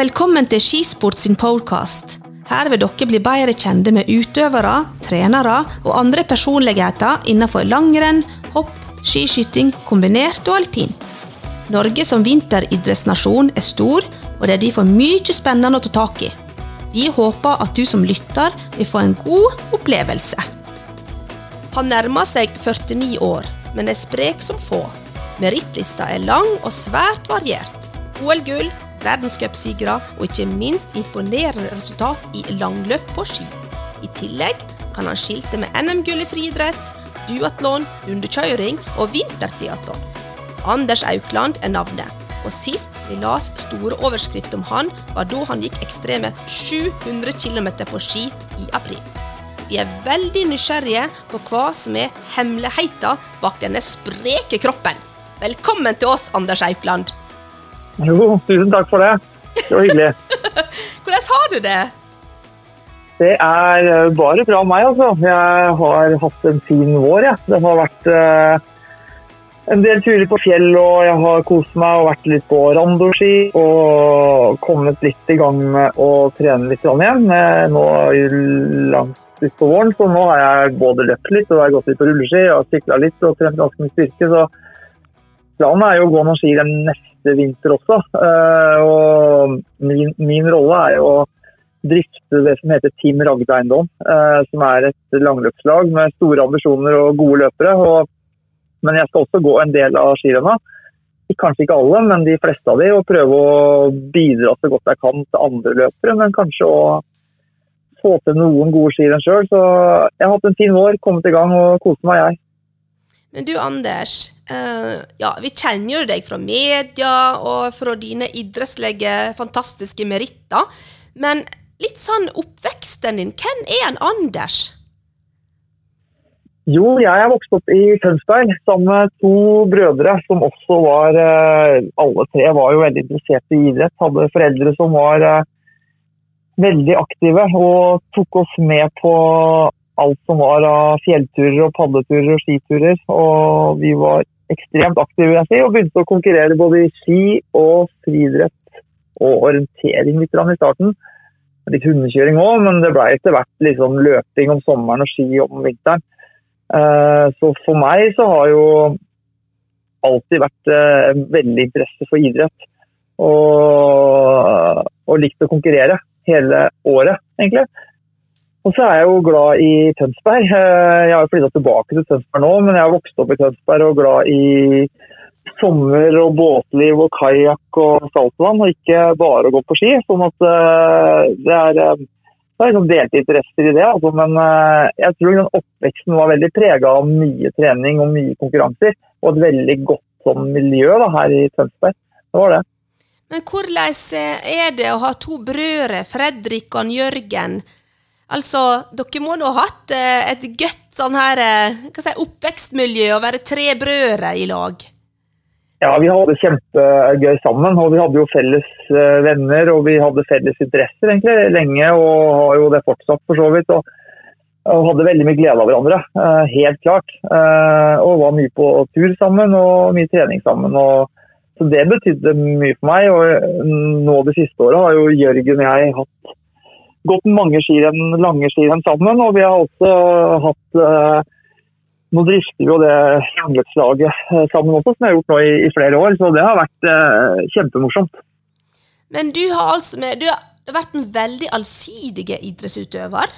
Velkommen til Skisport sin podcast. Her vil dere bli bedre kjente med utøvere, trenere og andre personligheter innenfor langrenn, hopp, skiskyting, kombinert og alpint. Norge som vinteridrettsnasjon er stor, og det er derfor mye spennende å ta tak i. Vi håper at du som lytter vil få en god opplevelse. Han nærmer seg 49 år, men er sprek som få. Merittlista er lang og svært variert. OL-gull, verdenscupsigere og ikke minst imponerende resultat i langløp på ski. I tillegg kan han skilte med NM-gull i friidrett, duatlon, underkjøring og vintertriatlon. Anders Aukland er navnet, og sist vi las store overskrifter om han, var da han gikk ekstreme 700 km på ski i april. Vi er veldig nysgjerrige på hva som er hemmeligheten bak denne spreke kroppen. Velkommen til oss, Anders Aukland. Jo, tusen takk for det. Det var hyggelig. Hvordan har du det? Det er eh, bare bra meg, altså. Jeg har hatt en fin vår, jeg. Det har vært uh, en del turer på fjell, og jeg har kost meg og vært litt på randoski. Og kommet litt i gang med å trene litt igjen. Nå langt utpå våren, så nå har jeg både løpt litt og jeg har gått litt på rulleski og sykla litt og trent ganske mye styrke. så Planen er jo å gå noen ski den neste vinter også. Eh, og min, min rolle er jo å drifte det som heter Team Ragde Eiendom. Eh, som er et langløpslag med store ambisjoner og gode løpere. Og, men jeg skal også gå en del av skirenna. Kanskje ikke alle, men de fleste av de, og prøve å bidra så godt jeg kan til andre løpere. Men kanskje å få til noen gode skirenn sjøl. Så jeg har hatt en fin vår, kommet i gang og kost meg, jeg. Men du Anders, uh, ja, vi kjenner jo deg fra media og fra dine idrettslige, fantastiske meritter. Men litt sånn oppveksten din, hvem er en Anders? Jo, jeg er vokst opp i Tønsberg sammen med to brødre som også var uh, Alle tre var jo veldig interessert i idrett. Hadde foreldre som var uh, veldig aktive og tok oss med på alt som var av fjellturer og padleturer og skiturer. Og vi var ekstremt aktive jeg si, og begynte å konkurrere både i ski og friidrett og orientering litt i starten. Litt hundekjøring òg, men det ble etter hvert liksom løping om sommeren og ski om vinteren. Eh, så for meg så har jo alltid vært eh, veldig interesse for idrett. Og, og likt å konkurrere hele året, egentlig. Og så er jeg jo glad i Tønsberg. Eh, jeg har flytta tilbake til Tønsberg nå, men jeg har vokst opp i Tønsberg og glad i sommer og båtliv og kajakk og saltvann, og ikke bare å gå på ski. Sånn at eh, det er, eh, det er liksom delte interesser i det. Altså. Men jeg tror den oppveksten var veldig prega av mye trening og mye konkurranser. Og et veldig godt sånn, miljø da, her i Tønsberg. Det var det. Men hvordan er det å ha to brødre, Fredrik og Jørgen? Altså, dere må nå ha hatt eh, et godt sånn her, eh, hva si, oppvekstmiljø og være tre brødre i lag? Ja, vi hadde kjempegøy sammen. og Vi hadde jo felles eh, venner og vi hadde felles interesser egentlig lenge. Og har jo det fortsatt, for så vidt. Og, og hadde veldig mye glede av hverandre, helt klart. Og var mye på tur sammen og mye trening sammen. og så Det betydde mye for meg. og Nå det siste året har jo Jørgen og jeg hatt gått mange skirenn, lange skirenn sammen. Og vi har også hatt eh, Nå drifter vi jo det langrennslaget eh, sammen også, som jeg har gjort nå i, i, flere år. Så det har vært eh, kjempemorsomt. Men du har altså med, du har vært en veldig allsidig idrettsutøver.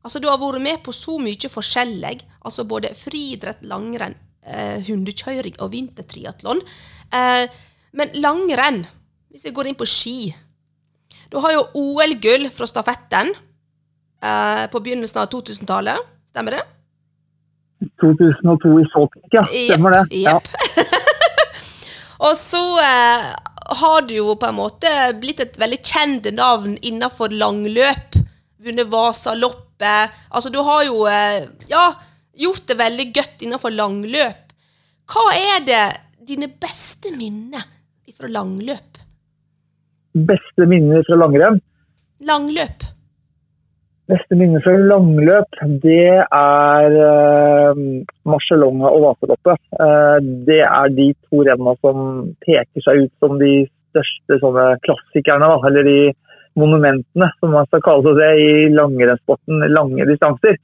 Altså, Du har vært med på så mye forskjellig. altså Både friidrett, langrenn, eh, hundekjøring og vintertriatlon. Eh, men langrenn, hvis jeg går inn på ski du har jo OL-gull fra stafetten eh, på begynnelsen av 2000-tallet. Stemmer det? 2002 i Saltvik, ja. Stemmer det. Yep. Ja. og så eh, har du jo på en måte blitt et veldig kjent navn innenfor langløp. Vunnet Vasaloppet. Altså, du har jo eh, ja, gjort det veldig godt innenfor langløp. Hva er det dine beste minner fra langløp? Beste minner fra langrenn? Langløp. Beste minner fra langløp, det er uh, Marcialonga og Vaseloppet. Uh, det er de to rennene som peker seg ut som de største sånne klassikerne, da, eller de monumentene, som man skal kalle det i langrennssporten, lange distanser.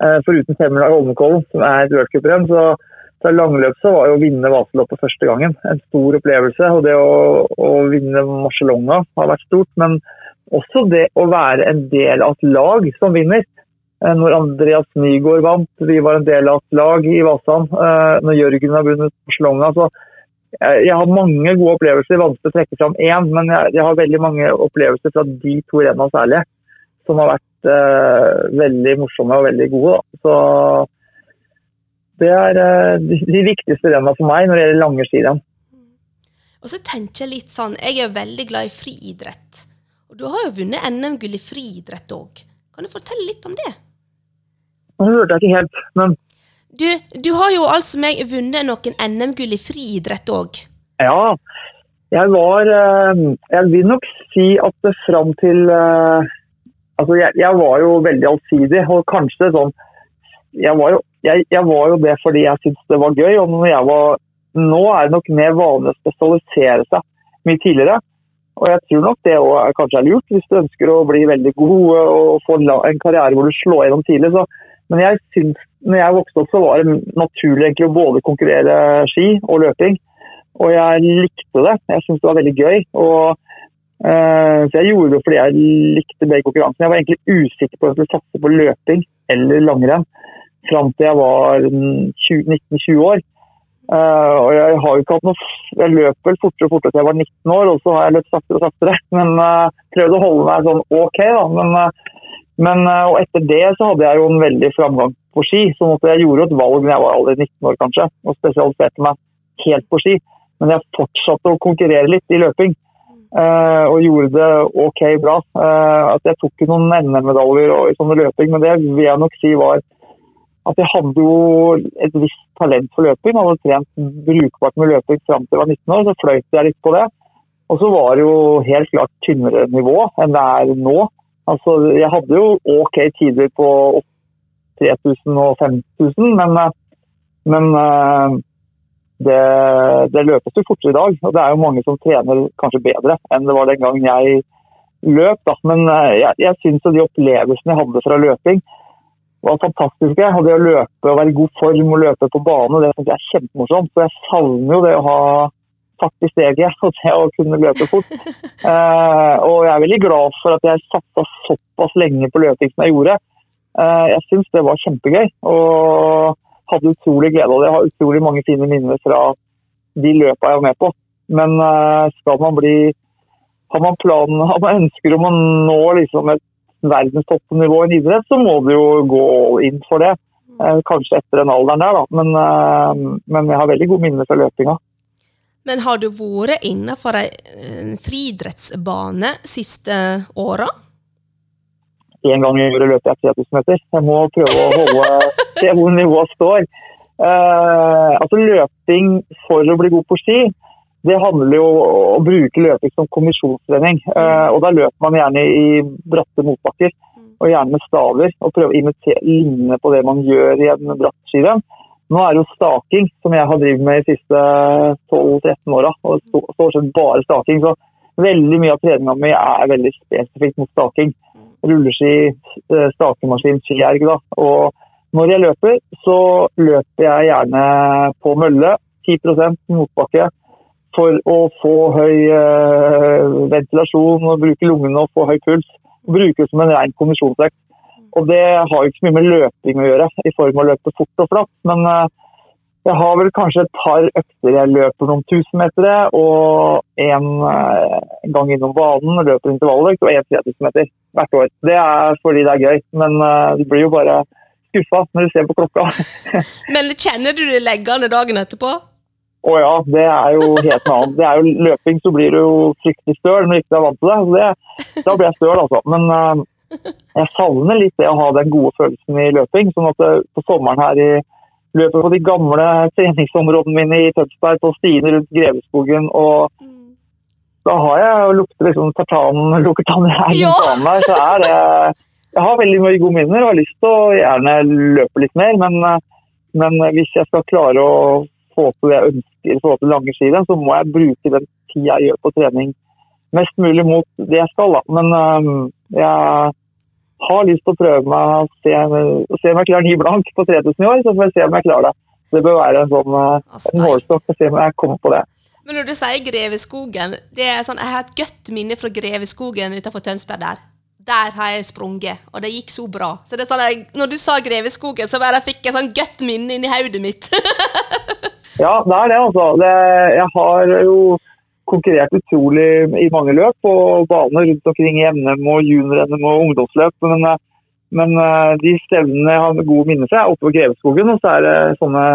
Eh, foruten femmila og Holmenkollen, som er et worldcuprenn, så fra langløp så var jo å vinne Vaseloppet første gangen en stor opplevelse. Og det å, å vinne Marcialonga har vært stort. Men også det å være en del av et lag som vinner. Eh, når Andreas Nygaard vant, vi var en del av et lag i Vasan. Eh, når Jørgen har vunnet Barcelona. Så jeg har mange gode opplevelser. Vanskelig å trekke fram én, men jeg, jeg, har veldig mange opplevelser fra de to renna særlig. Som har vært eh, veldig morsomme og veldig gode. Da. Så det er uh, de, viktigste rennene for meg når det gjelder lange skirenn. Og så tenker Jeg litt sånn, jeg er veldig glad i friidrett. Og Du har jo vunnet NM-gull i friidrett òg. Kan du fortelle litt om det? Det hørte jeg ikke helt, men du, du har jo altså meg vunnet noen NM-gull i friidrett òg. Ja, jeg var eh, Jeg vil nok si at det fram til eh, Altså, jeg, jeg, var jo veldig allsidig, og kanskje sånn jeg var, jo, jeg, jeg var jo det fordi jeg syntes det var gøy. og var, Nå er det nok mer vanlig å spesialisere seg mye tidligere. Og jeg tror nok det også kanskje er lurt hvis du ønsker å bli veldig god og få en karriere hvor du slår gjennom tidlig. Så, men jeg syns når jeg vokste opp, så var det naturlig egentlig å både konkurrere ski og løping. Og jeg likte det. Jeg syntes det var veldig gøy. Og, uh, så jeg gjorde det fordi jeg likte begge konkurransene. Jeg var egentlig usikker på om jeg skulle satse på løping eller langrenn fram til jeg var 19-20 år. Uh, og jeg har jo ikke hatt noe Jeg løp vel fortere og fortere til jeg var 19 år, og så har jeg løpt saktere og saktere. Men uh, prøvde å holde meg sånn OK, da. Men, uh, men og etter det så hadde jeg jo en veldig framgang på ski. sånn at jeg gjorde et valg da jeg var aldri 19 år kanskje, og spesialiserte meg helt på ski. Men jeg fortsatte å konkurrere litt i løping. Og gjorde det OK bra. At jeg tok noen NM-medaljer i sånne løping, men det vil jeg nok si var at jeg hadde jo et visst talent for løping. Jeg hadde trent brukbart med løping fram til jeg var 19 år, så fløyt jeg litt på det. Og så var det jo helt klart tynnere nivå enn det er nå. Altså, jeg hadde jo OK tider på 3000 og 5000, men, eh, men eh, det, det, løpes jo fortere i dag. Og det er jo mange som trener kanskje bedre enn det var den gangen jeg løp. Da. Men eh, jeg, jeg syns de opplevelsene jeg hadde fra løping var fantastiske. Og det å løpe og være i god form og løpe på bane, det syns jeg er kjempemorsomt. Så jeg savner jo det å ha fart i steget og det å kunne løpe fort. Eh, og jeg er veldig glad for at jeg satsa såpass lenge på løping som jeg gjorde. Eh, jeg syns det var kjempegøy og hadde utrolig glede av det. Jeg har utrolig mange fine minner fra de løpa jeg var med på. Men eh, skal man bli Har man planen, har man ønsker om å nå liksom et verdenstoppnivå i en idrett, så må du jo gå inn for det. Eh, kanskje etter den alderen der, da. Men, men jeg har veldig gode minner fra løpinga. Men har du vært innenfor ei friidrettsbane siste åra? én gang i året løper jeg 3000 meter. Jeg må prøve å holde se hvor nivået står. Uh, altså Løping for å bli god på ski, det handler jo om å bruke løping som kommisjonstrening. Uh, og Da løper man gjerne i bratte motbakker, og gjerne med staver. Og prøve å imitere, lignende på det man gjør i en bratt skirenn. Nå er det jo staking som jeg har drevet med de siste 12-13 åra. Og stort sett bare staking. Så veldig mye av treninga mi er veldig spesifikt mot staking rulleski, eh, stakemaskin, skierg. Da. Og når jeg løper, så løper jeg gjerne på mølle, 10% motbakke, for å få høy uh, ventilasjon og bruke lungene og få høy puls. Bruke det som en ren kondisjonsvekt. Og det har jo ikke så mye med løping å gjøre, i form av å løpe fort og flatt. Men uh, jeg har vel kanskje et par økter jeg løper noen tusenmetere, og en uh, gang innom banen løper intervalløkt, og en 3000 meter hvert år. Det er fordi det er gøy, men du blir jo bare skuffa når du ser på klokka. men kjenner du det leggende dagen etterpå? Å ja, det er jo helt noe annet. Det er jo løping, så blir du jo fryktelig støl når du ikke er vant til det. det da blir jeg støl, altså. Men uh, jeg savner litt det å ha den gode følelsen i løping. sånn at på sommeren her i løpet på de gamle treningsområdene mine i Tønsberg, på stiene rundt Greveskogen. og da har jeg og lukter liksom tartan, lukker her ja. meg. Så er det Jeg har veldig mye gode minner og har lyst til å gjerne løpe litt mer. Men, men hvis jeg skal klare å få til det jeg ønsker forhold til lange skirenn, så må jeg bruke den tida jeg gjør på trening. Mest mulig mot det jeg skal, da. Men øh, jeg har lyst til å prøve meg å se, se om jeg klarer ni blank på 3000 i år. Så får jeg se om jeg klarer det. Det bør være en sånn en målestokk å se om jeg kommer på det. Men når du sier Greveskogen, det er sånn, jeg har et godt minne fra Greveskogen utenfor Tønsberg der. Der har jeg sprunget, og det gikk så bra. Så det er sånn, jeg, når du sa Greveskogen, så bare fikk jeg sånn godt minne inni hodet mitt. ja, det er det, altså. Det, jeg har jo konkurrert utrolig i mange løp på baner rundt omkring i NM og junior-NM og ungdomsløp. Men, men, eh, de stevnene jeg har gode minner fra, er oppe på Greveskogen, og så er det sånne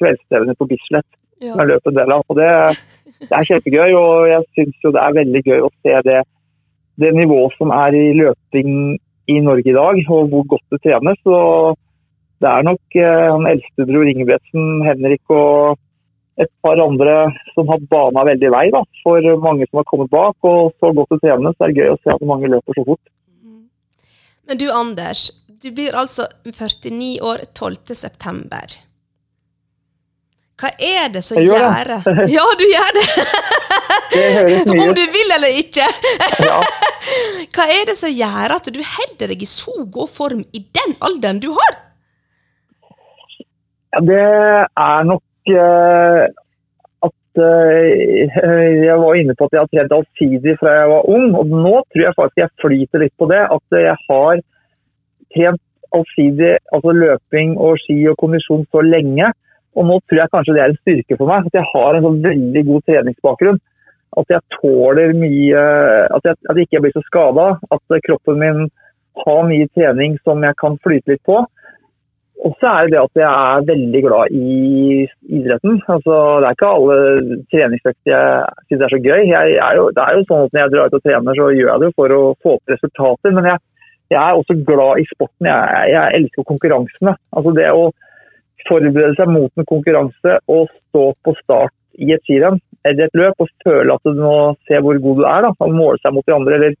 kveldsstevner på Bislett ja. som jeg løper en del av. Og det, det er kjempegøy, og jeg syns jo det er veldig gøy å se det, det nivået som er i løping i Norge i dag, og hvor godt det trenes. Så det er nok eh, bror Ingebretsen, Henrik og et par andre som har bana veldig vei da, for mange som har kommet bak. Og så godt det trenes, så er det gøy å se at mange løper så fort. Mm. Men du Anders, du blir altså 49 år 12.9. Hva er det som gjør det. Ja, du gjør det! det høres mye Om du vil eller ikke. ja. Hva er det som gjør at du holder deg i så god form i den alderen du har? Ja, det er nok uh, at uh, jeg var inne på at jeg har trent allsidig fra jeg var ung. Og nå tror jeg faktisk jeg flyter litt på det. At jeg har trent allsidig, altså løping og ski og kondisjon så lenge og nå tror jeg kanskje det er en styrke for meg. At jeg har en sånn veldig god treningsbakgrunn. At jeg tåler mye At jeg, at jeg ikke blir så skada. At kroppen min har mye trening som jeg kan flyte litt på. Og så er det at jeg er veldig glad i idretten. Altså, det er ikke alle treningsøkter jeg syns er så gøy. Er jo, det er jo sånn at Når jeg drar ut og trener, så gjør jeg det for å få opp resultater. Men jeg, jeg er også glad i sporten. Jeg, jeg elsker konkurransene. Altså det å forberede seg mot en konkurranse og stå på start i et skirenn eller et løp og føle at du nå ser hvor god du er, da, og måle seg mot de andre eller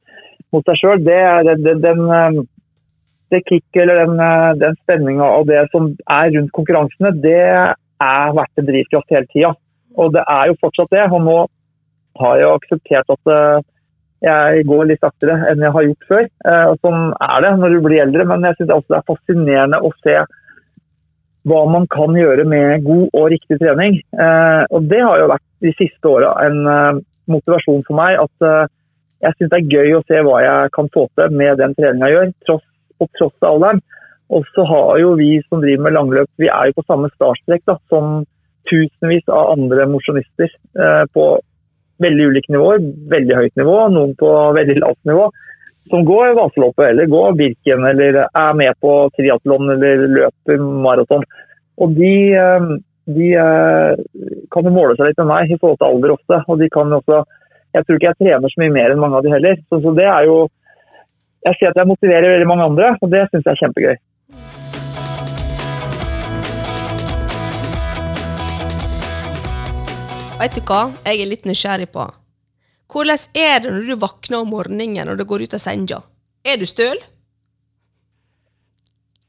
mot deg sjøl, det, er den, den, det kicket eller den, eh, den spenninga og det som er rundt konkurransene, det er verdt en drivkraft hele tida. Og det er jo fortsatt det. Og nå har jeg akseptert at eh, jeg går litt saktere enn jeg har gjort før. Sånn er det når du blir eldre, men jeg syns det er fascinerende å se hva man kan gjøre med god og riktig trening. Eh, og Det har jo vært de siste åra en eh, motivasjon for meg. At eh, jeg syns det er gøy å se hva jeg kan få til med den treninga jeg gjør, tross, på tross av alderen. Og så har jo vi som driver med langløp, vi er jo på samme startstrekk da, som tusenvis av andre mosjonister på veldig ulike nivåer. Veldig høyt nivå, noen på veldig lavt nivå som går Vaseloppet eller går Birken eller er med på triatlon eller løper maraton. Og de, eh, de, eh, kan jo måle seg litt med meg i forhold til alder ofte. Og de kan også Jeg tror ikke jeg trener så mye mer enn mange av de heller. Så, så det er jo Jeg ser at jeg motiverer veldig mange andre, og det syns jeg er kjempegøy. Vet du hva jeg er litt nysgjerrig på? Hvordan er det når du våkner om morgenen og du går ut av senga? Er du støl?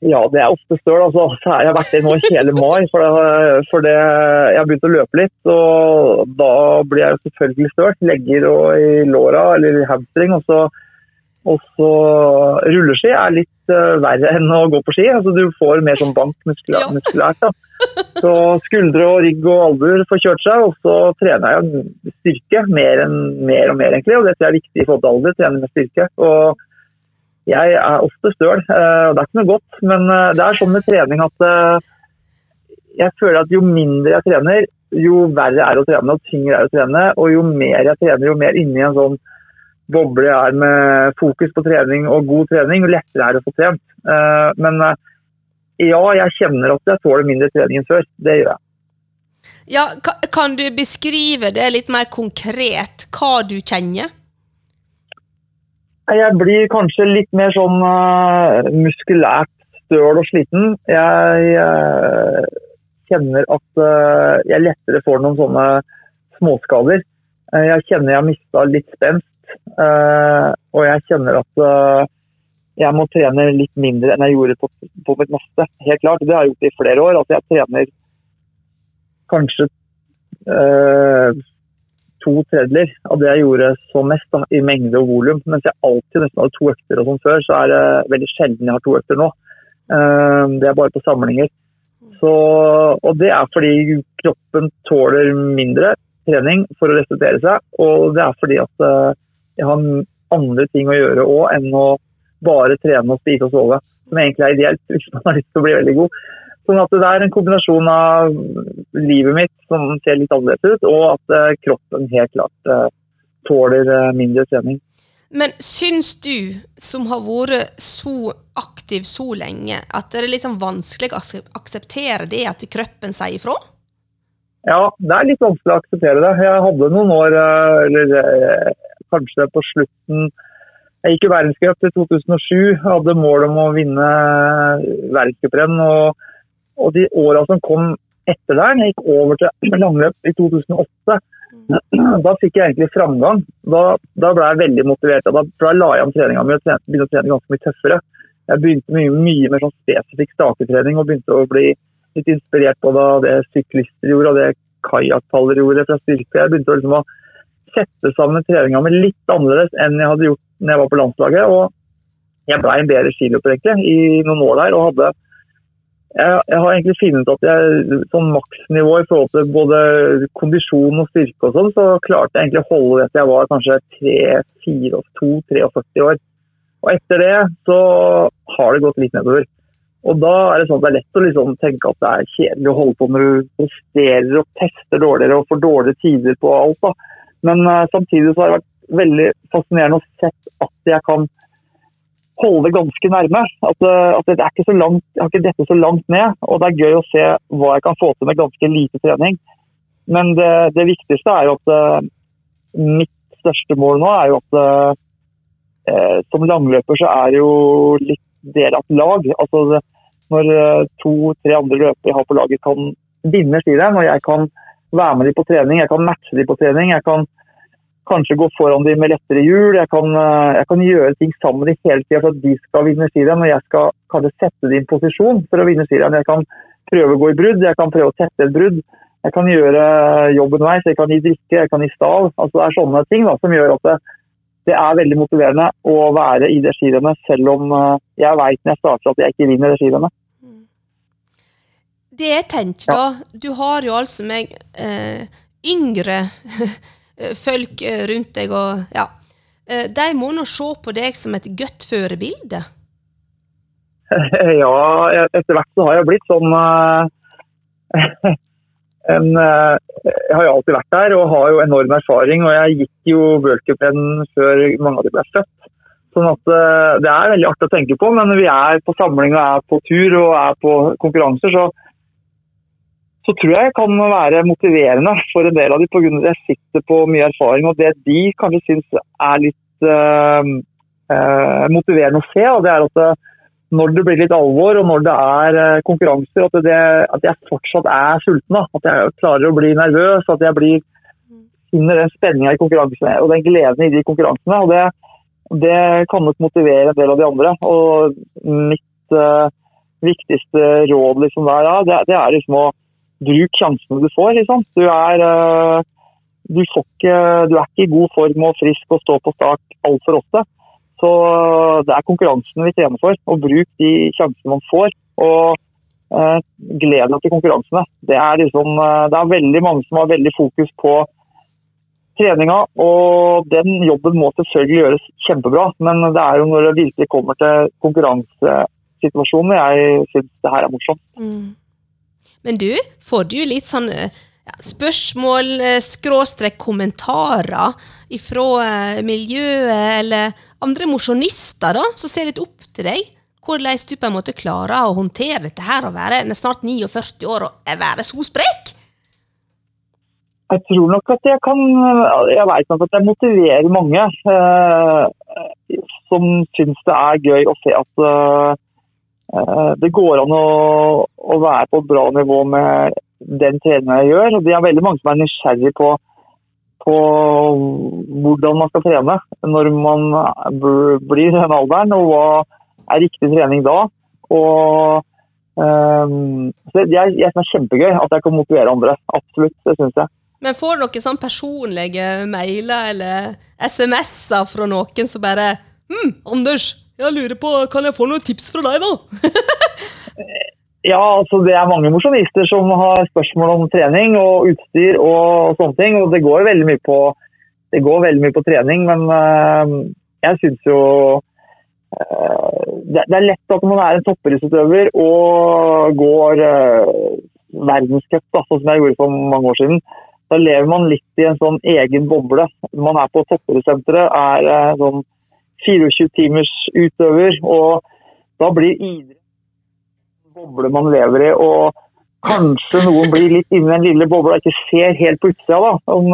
Ja, det er ofte støl. Altså. Jeg har vært det nå hele mai. For, det, for det, jeg har begynt å løpe litt, og da blir jeg selvfølgelig støl. Legger og i låra eller i hamstring. Og så, og så rulleski er litt uh, verre enn å gå på ski. Altså, du får mer sånn bank muskulært. Ja. muskulært da. Så skuldre og rygg og albuer får kjørt seg, og så trener jeg styrke mer, enn, mer og mer, egentlig. Og det er viktig i forhold til alder, trene med styrke. Og jeg er ofte støl, eh, og det er ikke noe godt, men eh, det er sånn med trening at eh, jeg føler at jo mindre jeg trener, jo verre er det å trene og tyngre er det å trene. Og jo mer jeg trener, jo mer inni en sånn boble jeg er med fokus på trening og god trening, jo lettere er det å få trent. Men ja, jeg kjenner at jeg tåler mindre trening enn før. Det gjør jeg. Ja, Kan du beskrive det litt mer konkret, hva du kjenner? Jeg blir kanskje litt mer sånn uh, muskulært støl og sliten. Jeg uh, kjenner at uh, jeg lettere får noen sånne småskader. jeg kjenner jeg har mista litt spenst, og jeg kjenner at jeg må trene litt mindre enn jeg gjorde på, på mitt meste. Helt klart. Det har jeg gjort i flere år. at Jeg trener kanskje øh, to tredjedeler av det jeg gjorde som mest da, i mengde og volum. Mens jeg alltid nesten hadde to økter og sånn før, så er det veldig sjelden jeg har to økter nå. Eh, det er bare på samlinger. Så, og det er fordi kroppen tåler mindre trening for å restituere seg. Og det er fordi at uh, jeg har andre ting å gjøre òg enn å bare trene og spise og sove. Som egentlig er ideelt hvis man har lyst til å bli veldig god. Sånn at Det er en kombinasjon av livet mitt som ser litt annerledes ut, og at uh, kroppen helt klart uh, tåler uh, mindre trening. Men syns du, som har vært så aktiv så lenge, at det er litt sånn vanskelig å akseptere det at kroppen sier ifra? Ja, det er litt vanskelig å akseptere det. Jeg hadde noen år, eller kanskje på slutten Jeg gikk i verdenscup til 2007, hadde mål om å vinne verdenscuprenn. og og de åra som kom etter der, jeg gikk over til langløp i 2008, da fikk jeg egentlig framgang. Da, da ble jeg veldig motivert. Da, da la jeg om treninga mi og begynte å trene ganske mye tøffere. Jeg begynte mye, mye mer sånn spesifikk staketrening og begynte å bli litt inspirert både av det syklister gjorde og det kajakkpaller gjorde fra styrke. Jeg begynte å, liksom, å sette sammen treninga mi litt annerledes enn jeg hadde gjort når jeg var på landslaget. og Jeg ble en bedre skiløper i noen år der og hadde jeg, jeg, har egentlig funnet at jeg sånn maksnivå i forhold til både kondisjon og styrke og sånn, så klarte jeg egentlig å holde det til jeg var kanskje 3-4-2-43 år. Og etter det så har det gått litt nedover. Og da er det sånn at det er lett å liksom tenke at det er kjedelig å holde på når du presterer og tester dårligere og får dårlige tider på alt. da. Men uh, samtidig så har det vært veldig fascinerende å se at jeg kan holde ganske nærme. At, eh, at det er ikke så langt, jeg har ikke dette så langt ned. Og det er gøy å se hva jeg kan få til med ganske lite trening. Men det, det viktigste er jo at uh, mitt største mål nå er jo at eh, som langløper så er det jo litt del av et lag. Altså det, når to-tre andre løpere jeg har på laget kan vinne skirenn, og jeg kan være med dem på trening, jeg kan matche dem på trening, jeg kan kanskje gå foran dem med lettere hjul. Jeg kan, eh, jeg kan gjøre ting sammen med dem hele tida for at de skal vinne skirenn. Og jeg skal kanskje sette dem i en posisjon for å vinne skirenn. Jeg kan prøve å gå i brudd, jeg kan prøve å tette et brudd. Jeg kan gjøre jobben underveis, jeg kan gi drikke, jeg kan gi stav. Altså, det er sånne ting da, som gjør at det, det er veldig motiverende å være i det skirennet, selv om eh, jeg veit når jeg starter at jeg ikke vinner det skirennet. Det jeg tenker da, du har jo altså meg eh, yngre folk eh, rundt deg og Ja. Eh, de må nå se på deg som et godt førebilde? Ja, etter hvert så har jeg blitt sånn en, Jeg har jo alltid vært der og har jo enorm erfaring. Og jeg gikk jo worldcupen før mange av de ble født. Sånn at Det er veldig artig å tenke på, men vi er på samling og er på tur og er på konkurranser, så så tror jeg kan være motiverende for en del av dem pga. at jeg sitter på mye erfaring. Og det de kanskje syns er litt uh, uh, motiverende å se, det er at det, eh, når det blir litt alvor og når det er uh, konkurranser, at, det, at, jeg fortsatt er sulten. Da. At jeg klarer å bli nervøs, at jeg blir finner den spenninga i konkurransene og den gleden i de konkurransene. og Det, det kan nok motivere en del av de andre. Og mitt viktigste råd liksom der, ja, det, det er liksom å bruk sjansene du får. Liksom. Du, er, eh, du, ikke, du, er ikke i god form og frisk og stå på start altfor ofte. Så eh, det er konkurransen vi trener for. og Bruk de sjansene man får. Og eh, gled deg til konkurransene. Det er, liksom, eh, det er veldig mange som har veldig fokus på treninga, og den jobben må selvfølgelig gjøres kjempebra. Men det er jo når det virkelig kommer til konkurransesituasjonen jeg syns det her er morsomt. Mm. Men du, får du litt sånn eh, ja, spørsmål, eh, skråstrek kommentarer fra eh, miljøet eller andre mosjonister som ser litt opp til deg? Hvordan du på en måte klarer å håndtere dette her og være snart 49 år og være så sprek? Jeg tror nok at jeg kan Jeg vet nok at jeg motiverer mange eh, som syns det er gøy å se at Eh, det går an å, å, være på et bra nivå med den treninga jeg gjør. Det er veldig mange som er nysgjerrig på, på hvordan man skal trene når man blir i den alderen, og hva er riktig trening da. Og, um, jeg synes det er kjempegøy at jeg kan motivere andre. Absolutt, det syns jeg. Men får noen sånn personlige mailer eller SMS-er fra noen som bare Hm, Anders, jeg lurer på, kan jeg få noen tips fra deg, da? Ja, altså det er mange mosjonister som har spørsmål om trening og utstyr og sånne ting. Og det går veldig mye på, veldig mye på trening, men øh, jeg syns jo øh, det, det er lett at man er en toppidrettsutøver og går øh, verdenscup, sånn som jeg gjorde for mange år siden. Da lever man litt i en sånn egen boble. Man er på toppidrettssenteret, er sånn 24 timers utøver, og da blir idrett boble man lever i. og Kanskje noen blir litt inni den lille bobla og ikke ser helt på utsida. da. Om,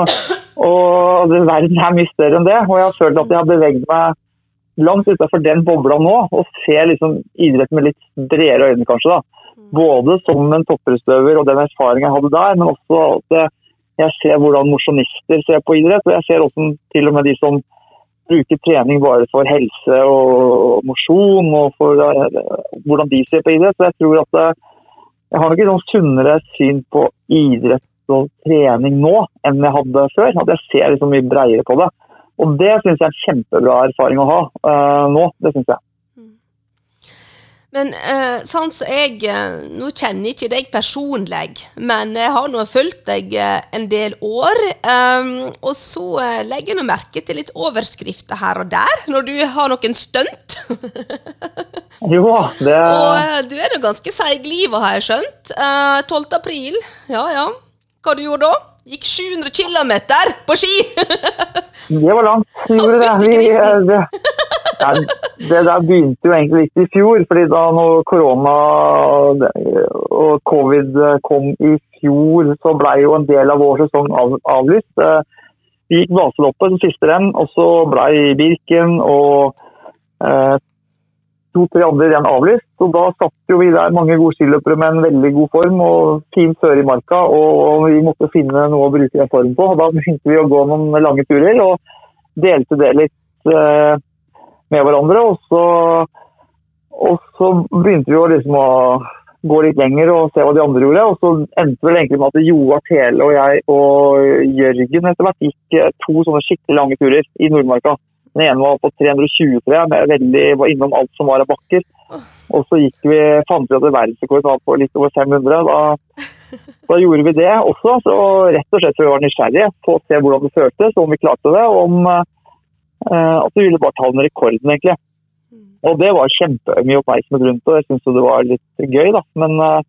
og det, Verden er mye større enn det. og Jeg har følt at jeg har beveget meg langt utenfor den bobla nå og ser liksom idrett med litt bredere øyne, kanskje. da. Både som en toppidrettsutøver og den erfaringen jeg hadde der, men også at jeg ser hvordan mosjonister ser på idrett. Og jeg ser også til og med de som bruker trening bare for helse og mosjon, og for uh, hvordan de ser på idrett. Så jeg tror at uh, jeg har nok et sunnere syn på idrett og trening nå enn jeg hadde før. At jeg ser liksom mye bredere på det. Og det syns jeg er en kjempebra erfaring å ha uh, nå. Det syns jeg. Men eh, sånn som jeg eh, Nå kjenner jeg ikke deg personlig, men jeg har nå fulgt deg eh, en del år. Um, og så eh, legger jeg nå merke til litt overskrifter her og der, når du har noen stunt. jo, det Og eh, du er nå ganske seigliva, har jeg skjønt. 12. april, ja ja. Hva du gjorde da? Gikk 700 km på ski! det var langt. Vi gjorde det. Vi, det det der begynte jo egentlig ikke i fjor. fordi da når korona og covid kom i fjor, så ble jo en del av vår sesong av, avlyst. Eh, vi gikk Vaseloppet den siste renn, og så ble Birken og eh, to-tre andre renn avlyst. og Da satt jo vi der mange gode skiløpere med en veldig god form og fin føre i marka. Og vi måtte finne noe å bruke den formen på. og Da begynte vi å gå noen lange turer og delte det litt. Eh, med hverandre. Og så, og så begynte vi å, liksom å gå litt lenger og se hva de andre gjorde. Og så endte vel egentlig med at Joar Tele og jeg og Jørgen etter hvert gikk eh, to sånne skikkelig lange turer i Nordmarka. Den ene var på 320, tror jeg, veldig, var innom alt som var av bakker. Og så gikk vi, fant vi at verdensrekord var på litt over 500. Da, da gjorde vi det også. Så rett og slett for vi var nysgjerrige på å se hvordan det føltes, om vi klarte det. og om Eh, at du ville bare ta den rekorden, egentlig. Mm. Og det var kjempemye oppmerksomhet rundt og jeg syntes det var litt gøy, da. Men uh,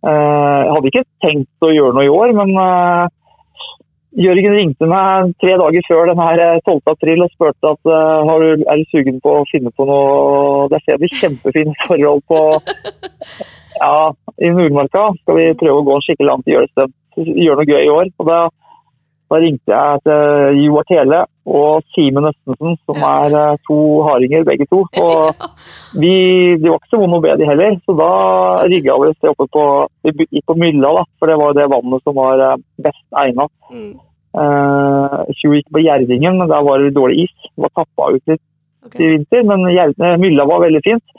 jeg hadde ikke tenkt å gjøre noe i år, men uh, Jørgen ringte meg tre dager før den her 12. april og spurte at uh, du, er du sugen på å finne på noe Der ser vi kjempefine forhold på ja, i Nordmarka. Skal vi prøve å gå en skikkelig langt gjøre, gjøre noe gøy i år. Og da da ringte jeg til Joar Tele og Simen Østensen, som er eh, to hardinger begge to. Og vi, de var ikke så vonde å be, de heller. Så da rigga vi oss oppe på på Mylla, da, for det var det vannet som var eh, best egna. Mm. vi gikk på Gjerdingen, men der var det dårlig is. Det var tappa ut litt okay. i vinter, men Mylla var veldig fint.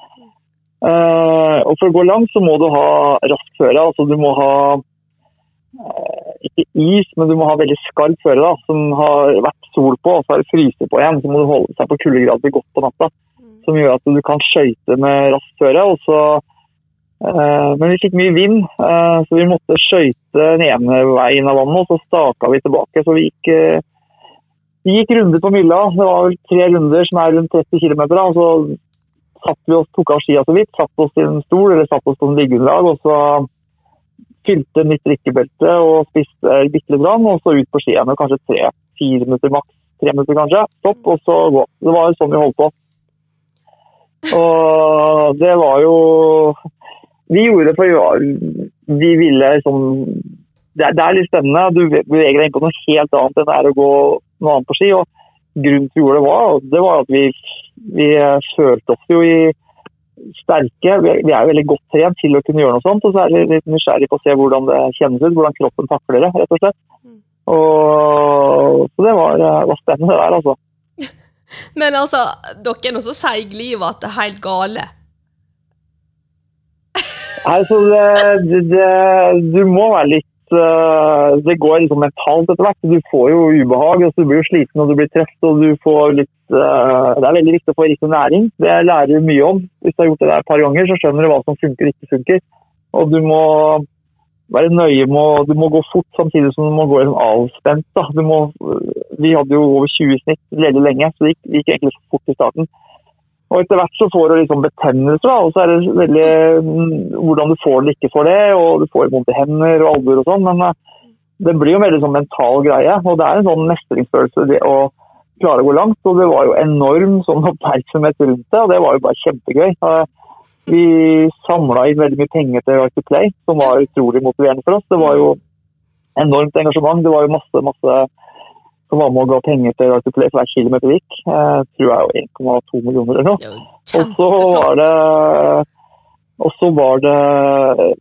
Eh, og for å gå langt så må du ha raskt føre. Altså du må ha Eh, ikke is, men du må ha veldig skarp føre da, som har vært sol på, og så har det fryse på igjen. Så må du holde seg på kuldegrader godt på natta. Mm. Som gjør at du kan skøyte med raskt føre. Og så, eh, men vi fikk mye vind, eh, så vi måtte skøyte den ene veien av vannet, og så staka vi tilbake. Så vi gikk, eh, vi gikk runder på Mylla. Det var vel tre runder som er rundt 30 km. Og så satt vi oss, tok av skia så vidt, satt oss i en stol eller satt oss på en liggeunderlag. og så fylte nytt drikkebelte og spiste bitte litt, og så ut på skiene. Kanskje tre-fire minutter maks. Tre minutter kanskje. Stopp, og så gå. Det var jo sånn vi holdt på. Og det var jo Vi gjorde det for vi ville liksom det det er litt spennende. Du beveger deg inn på noe helt annet enn det er å gå noe annet på ski. og Grunnen til at vi gjorde det, var, det var at vi, vi følte oss jo i sterke. Vi er veldig godt trent til å kunne gjøre noe sånt. Og så er vi litt nysgjerrig på å se hvordan det kjennes ut, hvordan kroppen takler det, rett og slett. Mm. Og, så det var, var spennende det der, altså. Men altså, dere er nå så seigliva at det er helt gale? Altså, det, det, du må være litt uh, Det går liksom mentalt etter hvert. Du får jo ubehag, og så blir du sliten og du blir trøtt. og du får litt uh, Det er veldig viktig å få riktig næring. Det lærer du mye om. Hvis du har gjort det der et par ganger, så skjønner du hva som funker og ikke funker. Og du må være nøye med Du må gå fort samtidig som du må gå liksom avspent. Da. Må, vi hadde jo over 20 snitt veldig lenge, så det gikk, gikk egentlig fort i starten. Og etter hvert så får du liksom betennelse, da, og så er det veldig mm, hvordan du får det eller ikke får det. Og du får vondt i hender og albuer og sånn, men uh, det blir jo en veldig sånn mental greie. Og det er en sånn mestringsfølelse det å klare å gå langt. Og det var jo enorm sånn oppmerksomhet rundt det, og det var jo bare kjempegøy. Vi samla inn veldig mye penger til Right to Play, som var utrolig motiverende for oss. Det var jo enormt engasjement. Det var jo masse, masse som var med å ga penger til for hver kilometer gikk. Eh, tror jeg 1,2 millioner eller noe. Og så var det og så var det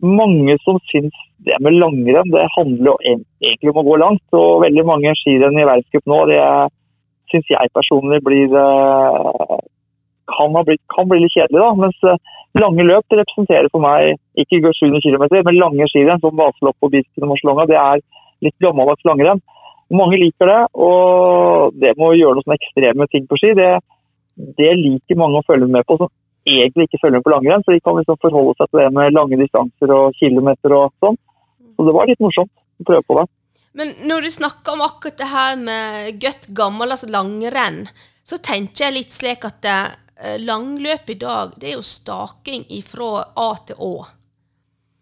mange som syns det med langrenn det handler egentlig om å gå langt. Og veldig mange skirenn i verdenscup nå, det syns jeg personlig blir kan, blitt, kan, bli litt kjedelig. da, Mens eh, lange løp det representerer for meg ikke 700 km, men lange skirenn som Vaselopp og Birken og Marcialonga. Det er litt gammeldags langrenn. Mange liker det, og det med å gjøre noen ekstreme ting på ski, det, det, liker mange å følge med på som egentlig ikke følger med på langrenn. Så de kan liksom forholde seg til det med lange distanser og kilometer og sånn. Så det var litt morsomt å prøve på det. Men når du snakker om akkurat det her med godt gammel, altså langrenn, så tenker jeg litt slik at eh, langløp i dag, det er jo staking ifra A til Å.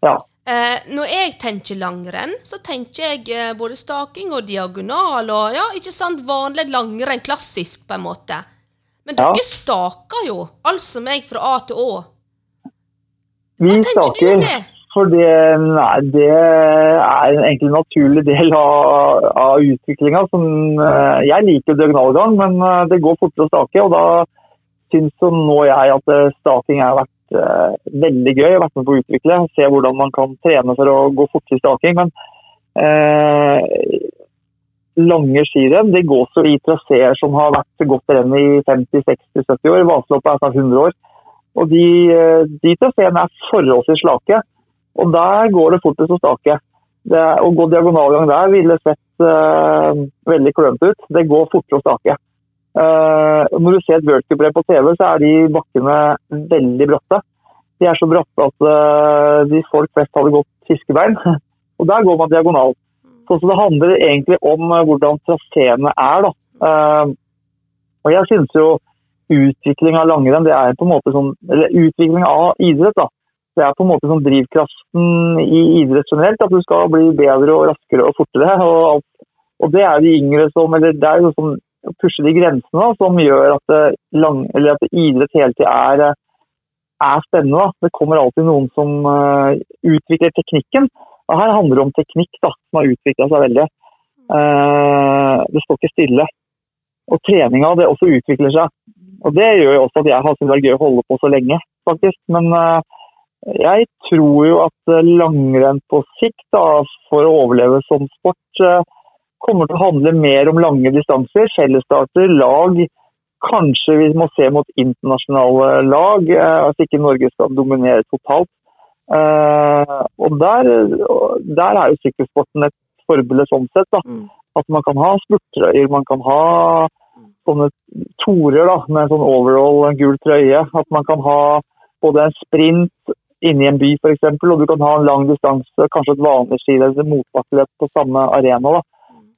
Ja. Eh, når jeg tenker langrenn, så tenker jeg eh, både staking og diagonal og ja, ikke sant, vanlig langrenn, klassisk på en måte. Men dere ja. staker jo, altså meg fra A til Å. Hva Vi tenker staker, du om det? For det, nei, det er egentlig en naturlig del av, av utviklinga. Eh, jeg liker diagonalgang, men eh, det går fortere å stake. Og da syns nå jeg at staking er har uh, veldig gøy. Jeg har vært med på å utvikle. Se hvordan man kan trene for å gå fortere i staking. Men uh, lange skirenn det gås jo i traseer som har vært godt renn i 50-60-70 år. Vaseloppet er snart 100 år. Og de, uh, de traseene er forholdsvis slake. Og der går det fortest å stake. Det, å gå diagonalgang der ville sett veldig klønete ut. Det går fortere å stake. Uh, når du ser et worldcup på TV, så er de bakkene veldig bratte. De er så bratte at uh, de folk flest hadde gått fiskebein. Og der går man diagonalt. Så, det handler egentlig om uh, hvordan traseene er. da. og jeg synes jo utvikling av langrenn det er på en måte sånn, eller utvikling av idrett da, det er på en måte sånn drivkraften i idrett generelt. At du skal bli bedre og raskere og fortere. Og, og det er de yngre som eller det er jo sånn pushe de grensene da, som gjør at, lang, at idrett hele tida er, er, spennende. Da. Det kommer alltid noen som uh, utvikler teknikken. Og her handler det om teknikk da, som har utvikla seg veldig. Uh, det står ikke stille. Og treninga det også utvikler seg. Og Det gjør jo også at jeg har syntes det er gøy å holde på så lenge, faktisk. Men uh, jeg tror jo at langrenn på sikt, da, for å overleve som sport, kommer til å handle mer om lange distanser, fellesstarter, lag. Kanskje vi må se mot internasjonale lag, at ikke Norge skal dominere totalt. Eh, og der, der er jo sykkelsporten et forbilde sånn sett. da. Mm. At man kan ha spurtrøyer, man kan ha sånne torer da, med sånn overall gul trøye. At man kan ha både en sprint inni en by f.eks., og du kan ha en lang distanse, kanskje et vanlig skiløp, motbakkeløp på samme arena. da.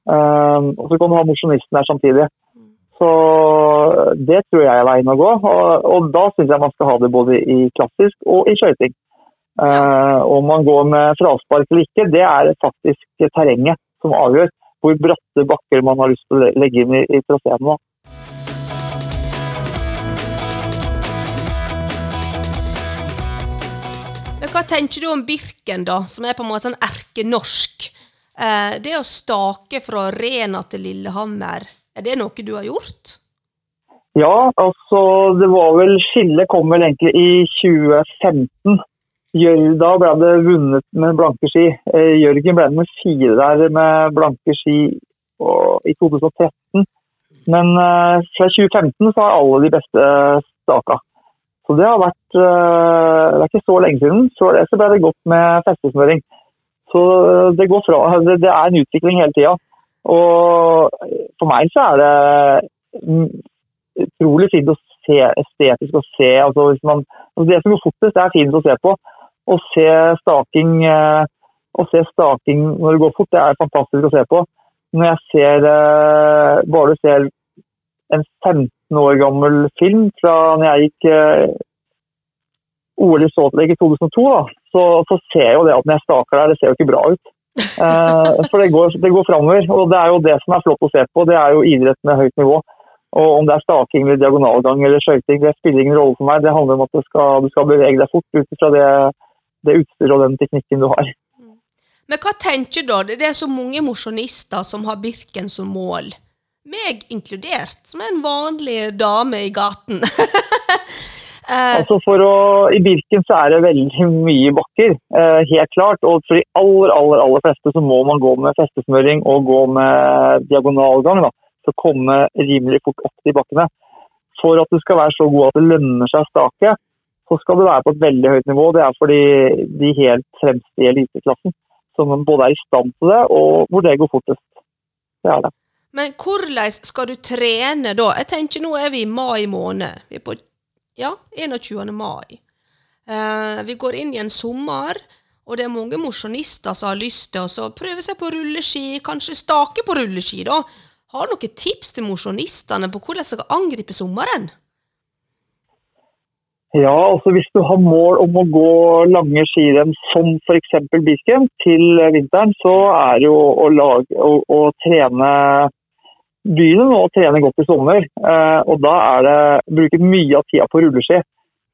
Um, og så kan du ha mosjonisten der samtidig. Så det tror jeg er veien å gå. Og, og da syns jeg man skal ha det både i klassisk og i skøyting. Uh, om man går med fraspark eller ikke, det er faktisk terrenget som avgjør hvor bratte bakker man har lyst til å legge inn i, i traseen. Hva tenker du om Birken, da, som er på en måte sånn erkenorsk? Eh, det å stake fra Rena til Lillehammer, er det noe du har gjort? Ja, altså det var vel Skillet kom vel egentlig i 2015. Da ble det vunnet med blanke ski. Eh, Jørgen ble nummer fire der med blanke ski i 2013. Men eh, fra 2015 så har alle de beste staka. Så det har vært Det er ikke så lenge siden. Så det ble det godt med festesmøring. Så det, går fra, det, er en utvikling hele tida. Og for meg så er det utrolig fint å se estetisk å se. Altså man, altså det som går fortest, det er fint å se på. Å se staking, eh, å se staking når det går fort, det er fantastisk å se på. Når jeg ser eh, bare ser en 15 år gammel film fra når jeg gikk eh, OL i Salt Lake i 2002, da, så, så, ser jo det at når jeg staker der, det ser jo ikke bra ut. Eh, for det går, det går framover. Og det er jo det som er flott å se på. Det er jo idrett med høyt nivå. Og om det er staking eller diagonalgang eller skøyting, det spiller ingen rolle for meg. Det handler om at du skal, du skal bevege deg fort ut fra det, det utstyret og den teknikken du har. Men hva tenker du da? Det er så mange mosjonister som har Birken som mål meg inkludert, som er en vanlig dame i gaten. eh. altså for å, I Birken så er det veldig mye bakker, eh, helt klart. Og for de aller aller, aller fleste så må man gå med festesmøring og gå med diagonalgang. da, For å komme rimelig fort opp de bakkene. For at du skal være så god at det lønner seg å stake, så skal du være på et veldig høyt nivå. Det er for de, de helt fremste i eliteklassen som både er i stand til det, og hvor det går fortest. Det er det. Men hvordan skal du trene da? Jeg tenker Nå er vi i mai måned. Vi er på ja, 21. mai. Eh, vi går inn i en sommer, og det er mange mosjonister som har lyst til å prøve seg på rulleski, kanskje stake på rulleski. da. Har du noen tips til mosjonistene på hvordan de skal angripe sommeren? Ja, altså Hvis du har mål om å gå lange skirenn som f.eks. Bisken til vinteren, så er det jo å, lage, å, å trene begynne nå å trene godt i sommer. Eh, og da er det bruke mye av tida på rulleski.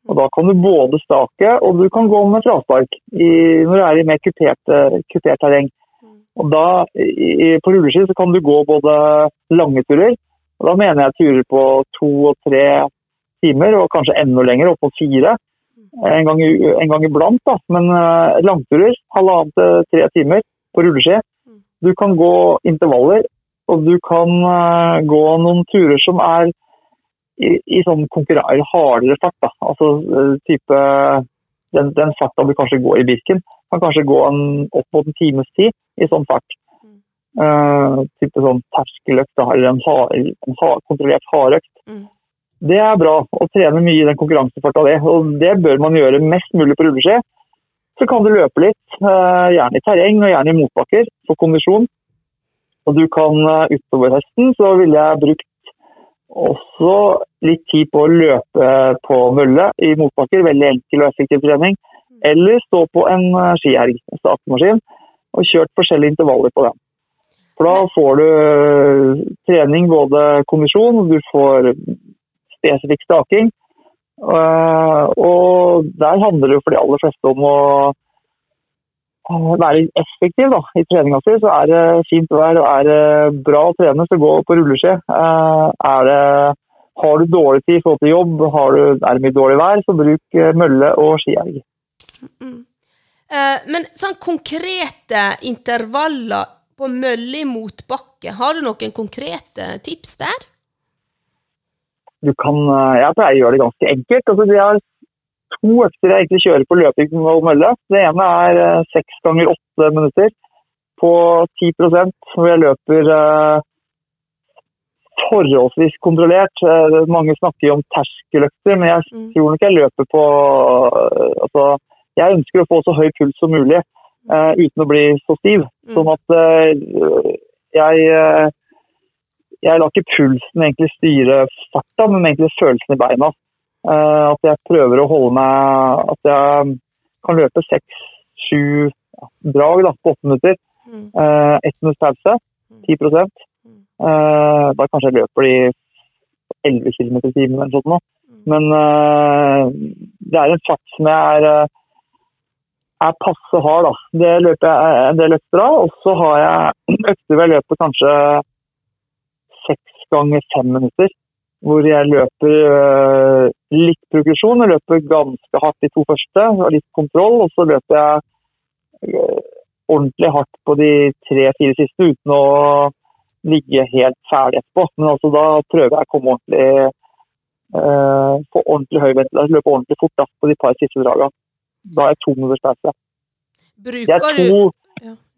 Og Da kan du både stake og du kan gå med fraspark når du er i mer kupert, kupert terreng. Og da, i, På rulleski så kan du gå både lange turer, og da mener jeg turer på to og tre timer, og kanskje enda lenger, opp mot fire. En gang, en gang iblant, da. men langturer, halvannen til tre timer på rulleski. Du kan gå intervaller og du kan uh, gå noen turer som er i, i sånn konkurranse hardere fart. Da. Altså uh, type den, den farta du kanskje går i Birken, kan kanskje gå en, opp mot en times tid i sånn fart. Uh, type sånn terskeløkt eller en, hard, en hard, kontrollert hardøkt. Mm. Det er bra å trene mye i den konkurransefarta. Det og det bør man gjøre mest mulig på rulleski. Så kan du løpe litt, gjerne i terreng og gjerne i motbakker for kondisjon. Og du kan eh, utover høsten så ville jeg brukt også litt tid på å løpe på mølle i motbakker. Veldig enkel og effektiv trening. Eller stå på en eh, skierg, stakemaskin, og kjørt forskjellige intervaller på den. For da får du eh, trening, både kondisjon, og du får spesifikk staking. Og der handler det for de aller fleste om å være effektiv da, i treninga si, så er det fint vær og er det bra å trene, så gå på rulleski. Eh, har du dårlig tid i forhold til jobb, du, er det mye dårlig vær, så bruk eh, mølle og skierg. Mm. Eh, men sånn konkrete intervaller på mølle i motbakke, har du noen konkrete tips der? Du kan, jeg pleier å gjøre det ganske enkelt. Altså, de har to økter jeg egentlig kjører på løping og mølle. Det ene er eh, seks ganger åtte minutter på 10 hvor jeg løper uh, forholdsvis kontrollert. Uh, mange snakker jo om terskeløkter, men jeg mm. tror nok jeg løper på uh, altså, Jeg ønsker å få så høy puls som mulig uten å bli så stiv. Mm. Sånn at jeg jeg lar ikke pulsen egentlig styre farta, men egentlig følelsen i beina. Eh, at jeg prøver å holde meg At jeg kan løpe seks-sju drag da, på åtte minutter. Mm. Eh, ett minutts pause, 10 mm. eh, Da kanskje jeg løper de 11 km i timen eller noe. sånt. Men det er en fart som jeg er er passe hard. da. Det løper jeg en del økter av. Og så har jeg økter hvor jeg løper kanskje seks ganger fem minutter hvor jeg løper øh, litt progresjon. Jeg løper ganske hardt de to første, og litt kontroll. Og så løper jeg øh, ordentlig hardt på de tre-fire siste uten å ligge helt ferdig etterpå. Men altså, da prøver jeg å komme ordentlig uh, på ordentlig høy ventilasjon, løpe ordentlig fort da, på de par siste dragene. Da er jeg to minutters sterkere. Bruker to.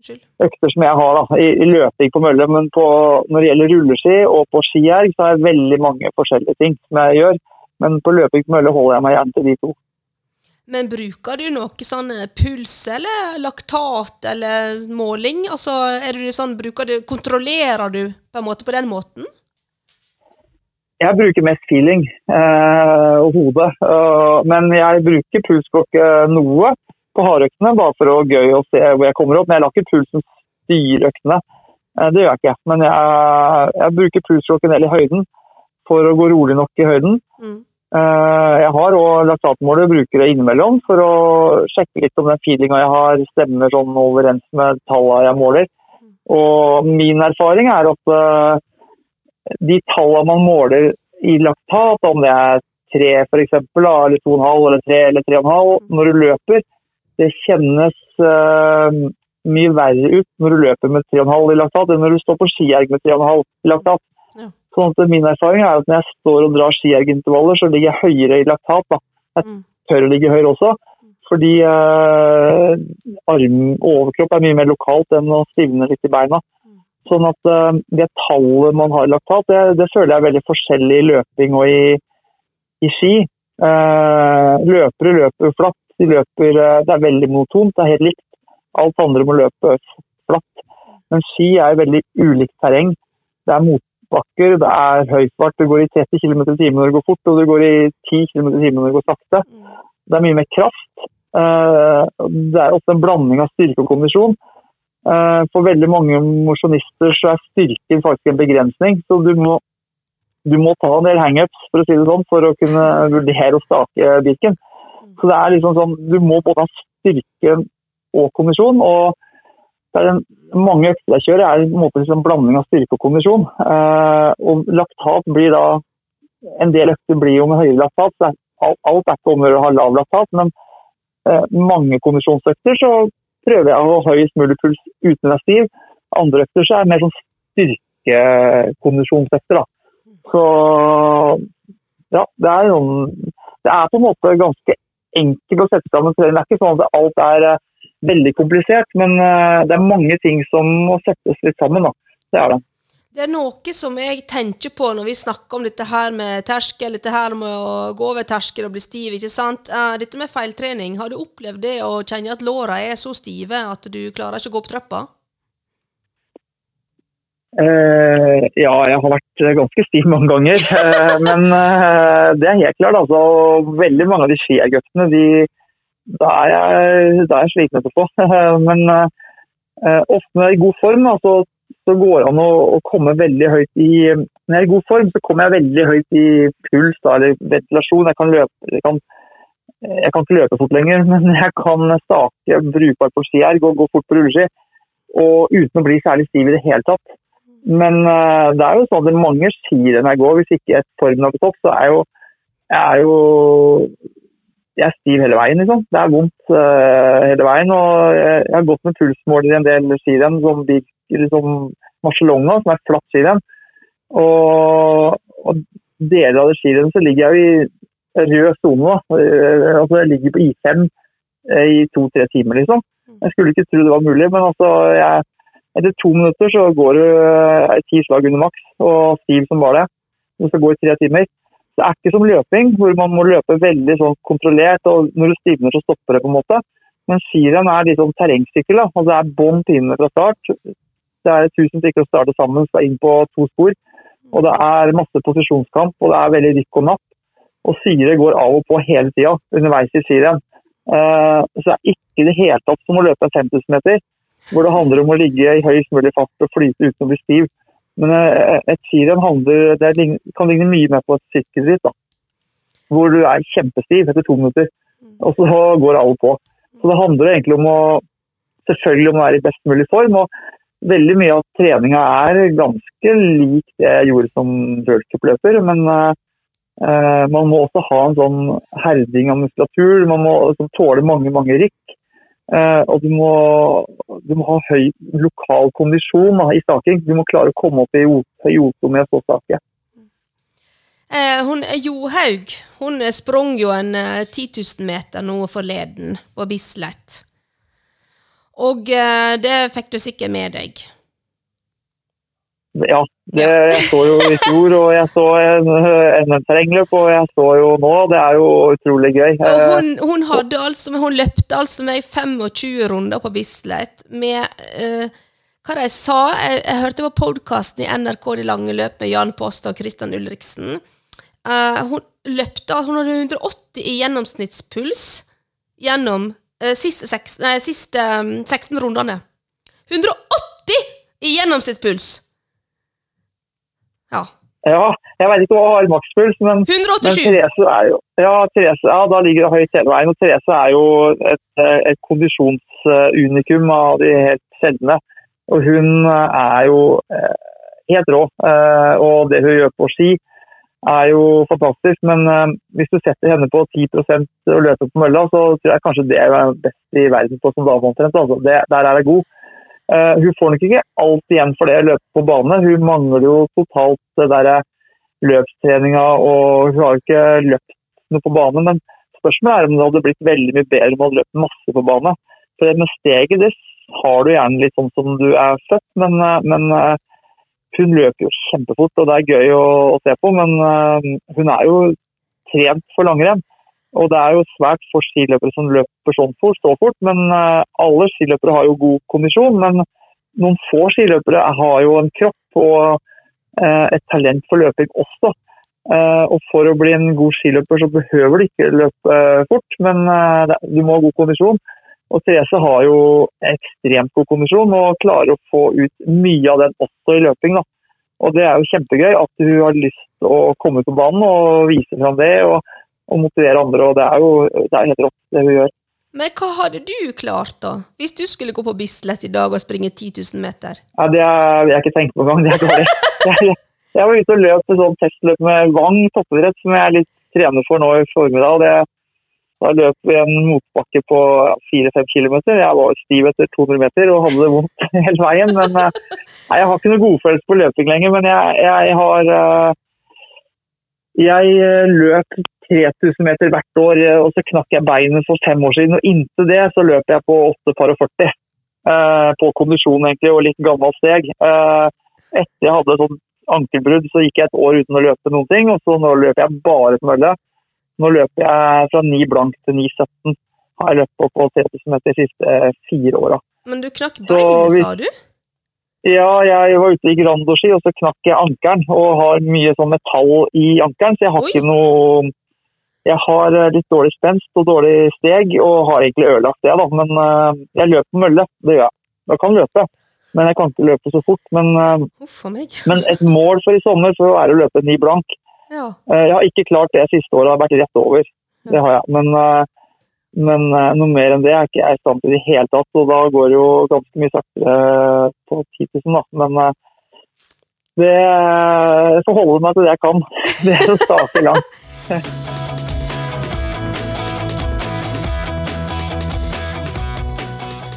Økter som jeg har da, i, i løping på mølle. Men på, når det gjelder rulleski og på skierg, så har jeg veldig mange forskjellige ting som jeg gjør. Men på løping på mølle holder jeg meg gjerne til de to. Men bruker du noe sånn eh, puls eller laktat eller måling? Altså, er du sånn, du, kontrollerer du på en måte på den måten? Jeg bruker mest feeling eh, og hodet. Eh, men jeg bruker pulsklokke noe på hardøktene, bare for å gøy å se hvor jeg kommer opp. Men jeg lar ikke pulsen styre øktene. Uh, det gjør jeg ikke. Men jeg, jeg bruker pulsklokken ned i høyden for å gå rolig nok i høyden. Mm. Uh, jeg har òg laktatmåler og bruker det innimellom for å sjekke litt om den feelinga jeg har, stemmer sånn overens med tallene jeg måler. Og min erfaring er at uh, de tallene man måler i laktat, om det er tre f.eks., eller to og en halv, eller tre eller tre og en halv, når du løper, det kjennes uh, mye verre ut når du løper med 3,5 i laktat enn når du står på skierg med 3,5 i laktat. Ja. Sånn at Min erfaring er at når jeg står og drar skiergintervaller, så ligger jeg høyere i laktat. Da. Jeg mm. tør å ligge høyere også, fordi uh, arm, overkropp er mye mer lokalt enn å stivne litt i beina. Sånn at uh, Det tallet man har i laktat, det, det, føler jeg er veldig forskjellig i løping og i, i ski. Uh, løpere løper flatt, de løper, eh, det er veldig monotont, det er helt likt. Alt andre må løpe flatt. Men ski er veldig ulikt terreng. Det er motbakker, det er høyfart. Du går i 30 km i timen når det går fort, og du går i 10 km i timen når det går sakte. Det er mye mer kraft. Eh, det er ofte en blanding av styrke og kondisjon. Eh, for veldig mange mosjonister så er styrken faktisk en begrensning. Så du må, du må ta en del hangups for å si det sånn, for å kunne vurdere å stake Birken. Så det er liksom sånn, Du må både ha styrke og kondisjon. og det er en, Mange økter jeg kjører er en måte liksom blanding av styrke og kondisjon. Eh, og Laktat blir da En del økter blir jo med høyere laktat. så Alt er ikke om å ha lav laktat, men eh, mange kondisjonsøkter så prøver jeg å ha høyest mulig puls uten å være stiv. Andre økter så er det mer sånn styrkekondisjonsøkter. Så ja, det er, noen, det er på en måte ganske enkelt å sette sammen trening. Det er ikke sånn at alt er uh, veldig komplisert, men uh, det er mange ting som må settes litt sammen. Da. Det er det. Det er noe som jeg tenker på når vi snakker om dette her med terskel, dette her med å gå over terskel og bli stiv. ikke sant? Uh, dette med feiltrening, har du opplevd det å kjenne at låra er så stive at du klarer ikke å gå opp trappa? Uh, ja, jeg har vært ganske stiv mange ganger. Uh, men uh, det er helt klart. altså, Veldig mange av de skierguttene, de, da er jeg, da er jeg sliten etterpå. men ofte når jeg er i god form, da, så, så, går det an å, å, komme veldig høyt i Når jeg er i god form, så kommer jeg veldig høyt i puls da, eller ventilasjon. Jeg kan løpe jeg kan, jeg kan ikke løpe fort lenger, men jeg kan stake brukbart på skierg og gå fort på rulleski. Og uten å bli særlig stiv i det hele tatt. Men uh, det er jo sånn at mange jeg går, hvis ikke et formen er på topp, så er jo jeg er jo jeg er stiv hele veien, liksom. Det er vondt uh, hele veien. og Jeg, har gått med pulsmåler i en del skirenn, som liksom Marcelonga, som er flatt skirenn. Og, og, deler av det skirennet så ligger jeg jo i rød sone. Uh, altså jeg ligger på I5 uh, i to-tre timer, liksom. Jeg skulle ikke tro det var mulig, men altså jeg etter to minutter så går du eh, ti slag under maks, og stiv som var det. Du skal gå i tre timer. Det er ikke som løping, hvor man må løpe veldig sånn kontrollert. og Når du stivner, så stopper det. på en måte. Men skirenn er litt sånn terrengsykkel. Altså, det er bånn pinne fra start. Det er 1000 stykker å starte sammen, skal inn på to spor. Og det er masse posisjonskamp, og det er veldig rykk og napp. Og syre går av og på hele tida underveis i skirenn. Uh, så det er ikke det hele tatt som å løpe 5000 meter hvor det handler om å ligge i høyest mulig fart og flyte uten å bli stiv. Men eh, et skirenn kan ligne mye mer på et sykkelritt, hvor du er kjempestiv etter to minutter, og så går alle på. Så Det handler egentlig om å selvfølgelig om å være i best mulig form. og Veldig mye av treninga er ganske lik det jeg gjorde som worldcupløper, men uh, man må også ha en sånn herding av muskulatur. Man må tåle mange mange rykk. Uh, og du må, du må, ha høy lokal kondisjon da, i staking. Du må klare å komme opp i Joto O2 med å stake. Eh, hun Johaug hun sprang jo en eh, 10 000 meter nå forleden på Bislett. Og eh, det fikk du sikkert med deg. Ja, det, jeg så jo i fjor, og jeg så NM-terrengløp, og jeg så jo nå. Det er jo utrolig gøy. Og Eh, hun, hun, hadde altså, hun løpte altså med 25 runder på Bislett med eh, Hva de sa jeg, jeg hørte på podkasten i NRK De lange løp med Jan Post og Christian Ulriksen. Eh, hun løpte Hun hadde 180 i gjennomsnittspuls gjennom eh, siste, seks, nei, siste um, 16 rundene. 180 i gjennomsnittspuls! Ja. ja, jeg vet ikke hva har makspuls, men, men Therese er jo Ja, Therese, ja, da ligger det høyt hele veien. Og Therese er jo et, et kondisjonsunikum av de helt sjeldne. Og hun er jo eh, helt rå. Eh, og det hun gjør på ski er jo fantastisk. Men eh, hvis du setter henne på 10% og løper på mølla, så tror jeg kanskje det er best i verden på som dame omtrent. Altså. Der er hun god. Eh, hun får nok ikke alt igjen for det å løpe på bane. Hun mangler jo totalt det der løpstreninga, og hun har ikke løpt noe på bane. Men spørsmålet er om det hadde blitt veldig mye bedre om hun hadde løpt masse på bane. For med steget det har du gjerne litt sånn som du er født, men, eh, men eh, hun løper jo kjempefort, og det er gøy å, å se på. Men eh, hun er jo trent for langrenn. Og det er jo svært få skiløpere som løper sånn fort, så fort. Men eh, alle skiløpere har jo god kondisjon. Men noen få skiløpere har jo en kropp og eh, et talent for løping også. Eh, og for å bli en god skiløper så behøver du ikke løpe fort, men du må ha god kondisjon. Og Therese har jo ekstremt god kondisjon og klarer å få ut mye av den også i løping. Da. Og det er jo kjempegøy at hun har lyst til å komme på banen og vise fram det og, og motivere andre. Og det er jo det er helt rått det hun gjør. Men hva hadde du klart, da? Hvis du skulle gå på Bislett i dag og springe 10 000 meter? Ja, det vil jeg ikke tenke på engang. Jeg, jeg var ute og løp et sånt testløp med Vang toppidrett, som jeg er litt trener for nå i formiddag. og Det, da løp vi en motbakke på fire-fem km. Jeg var stiv etter 200 meter og hadde det vondt hele veien. Men eh, nei, jeg har ikke noe godfølelse på løping lenger. Men jeg, jeg har eh, Jeg eh, løp 3000 meter hvert år, eh, og så knakk jeg beinet for fem år siden. Og inntil det så løp jeg på 8 par og 40. eh, på kondisjon egentlig, og litt gammelt steg. Eh, etter jeg hadde et sånt ankelbrudd, så gikk jeg et år uten å løpe noen ting. Og så nå løper jeg bare på mølle. Nå løper jeg fra 9 blank til 9,17. Har jeg løpt på på 3000 meter de siste fire åra. Men du knakk beinet, sa du? Ja, jeg var ute i Grando-ski, og så knakk jeg ankelen. Og har mye sånn metall i ankelen, så jeg har Oi. ikke noe Jeg har eh, litt dårlig spenst og dårlig steg, og har egentlig ødelagt det, da. Men eh, jeg løper på mølle, det gjør jeg. Jeg kan løpe, men jeg kan ikke løpe så fort. Men, eh, men et mål for i sommer for å være å løpe ni blank. Ja. Jeg har ikke klart det siste året, har vært rett over. Det har jeg. Men, men noe mer enn det er ikke jeg i stand til i det hele tatt. Og da går det jo ganske mye saktere på 10 000, da. Men det jeg får holde meg til det jeg kan. Det er å stake langt.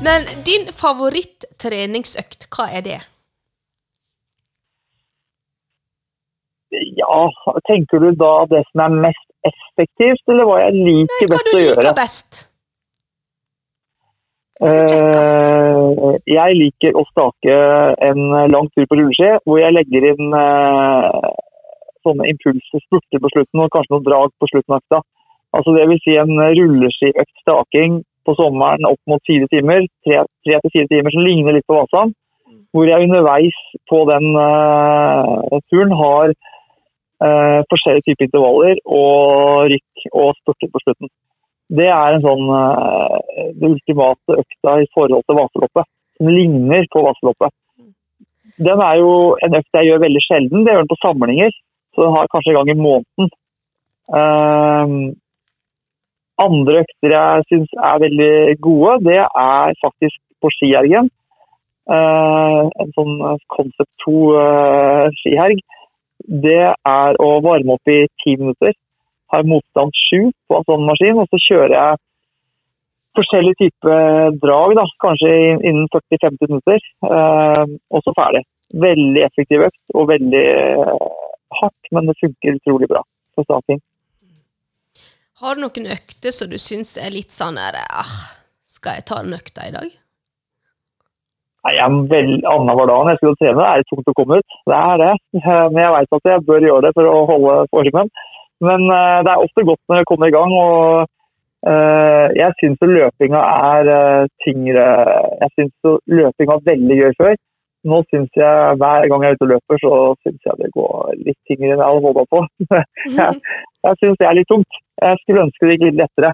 Men din favoritt-treningsøkt, hva er det? Ja, tenker du da det som er mest effektivt, eller hva jeg liker Hva best å liker gjøre? best? Hva du er kjekkest? Eh, jeg liker å stake en lang tur på rulleski, hvor jeg legger inn eh, sånne impulser, spurter på slutten, og kanskje noen drag på slutten av økta. Altså det vil si en rulleskiøkt staking på sommeren opp mot fire timer, tre, tre til fire timer, som ligner litt på Vasan. Hvor jeg underveis på den uh, turen har uh, forskjellige typer intervaller og rykk og spurter på slutten. Det er en sånn uh, det ultimate økta i forhold til Vaseloppet, som ligner på Vaseloppet. Den er jo en økt jeg gjør veldig sjelden. Det gjør den på samlinger, så den har kanskje en gang i måneden. Eh, andre økter jeg syns er veldig gode, det er faktisk på skihelgen. Uh, en sånn Concept 2 eh, skiherg. Det er å varme opp i ti minutter. Har motstand sju på en sånn maskin, og så kjører jeg forskjellige typer drag, da, kanskje innen 40-50 minutter. uh, og så ferdig. Veldig effektiv økt og veldig eh, hardt, men det funker utrolig bra for staking. Har du noen økter som du syns er litt sånn her ah, Skal jeg ta den økta i dag? Nei, er Annenhver dag jeg skal trene, er det tungt å komme ut. Det er det. Men jeg vet at jeg bør gjøre det for å holde formen. Men uh, det er ofte godt når jeg kommer i gang. og uh, Jeg syns løpinga er uh, tyngre. Jeg syns løpinga var veldig gøy før. Nå syns jeg hver gang jeg er ute og løper, så syns jeg det går litt tyngre enn jeg hadde håpa på. jeg jeg syns det er litt tungt. Jeg skulle ønske det gikk litt lettere.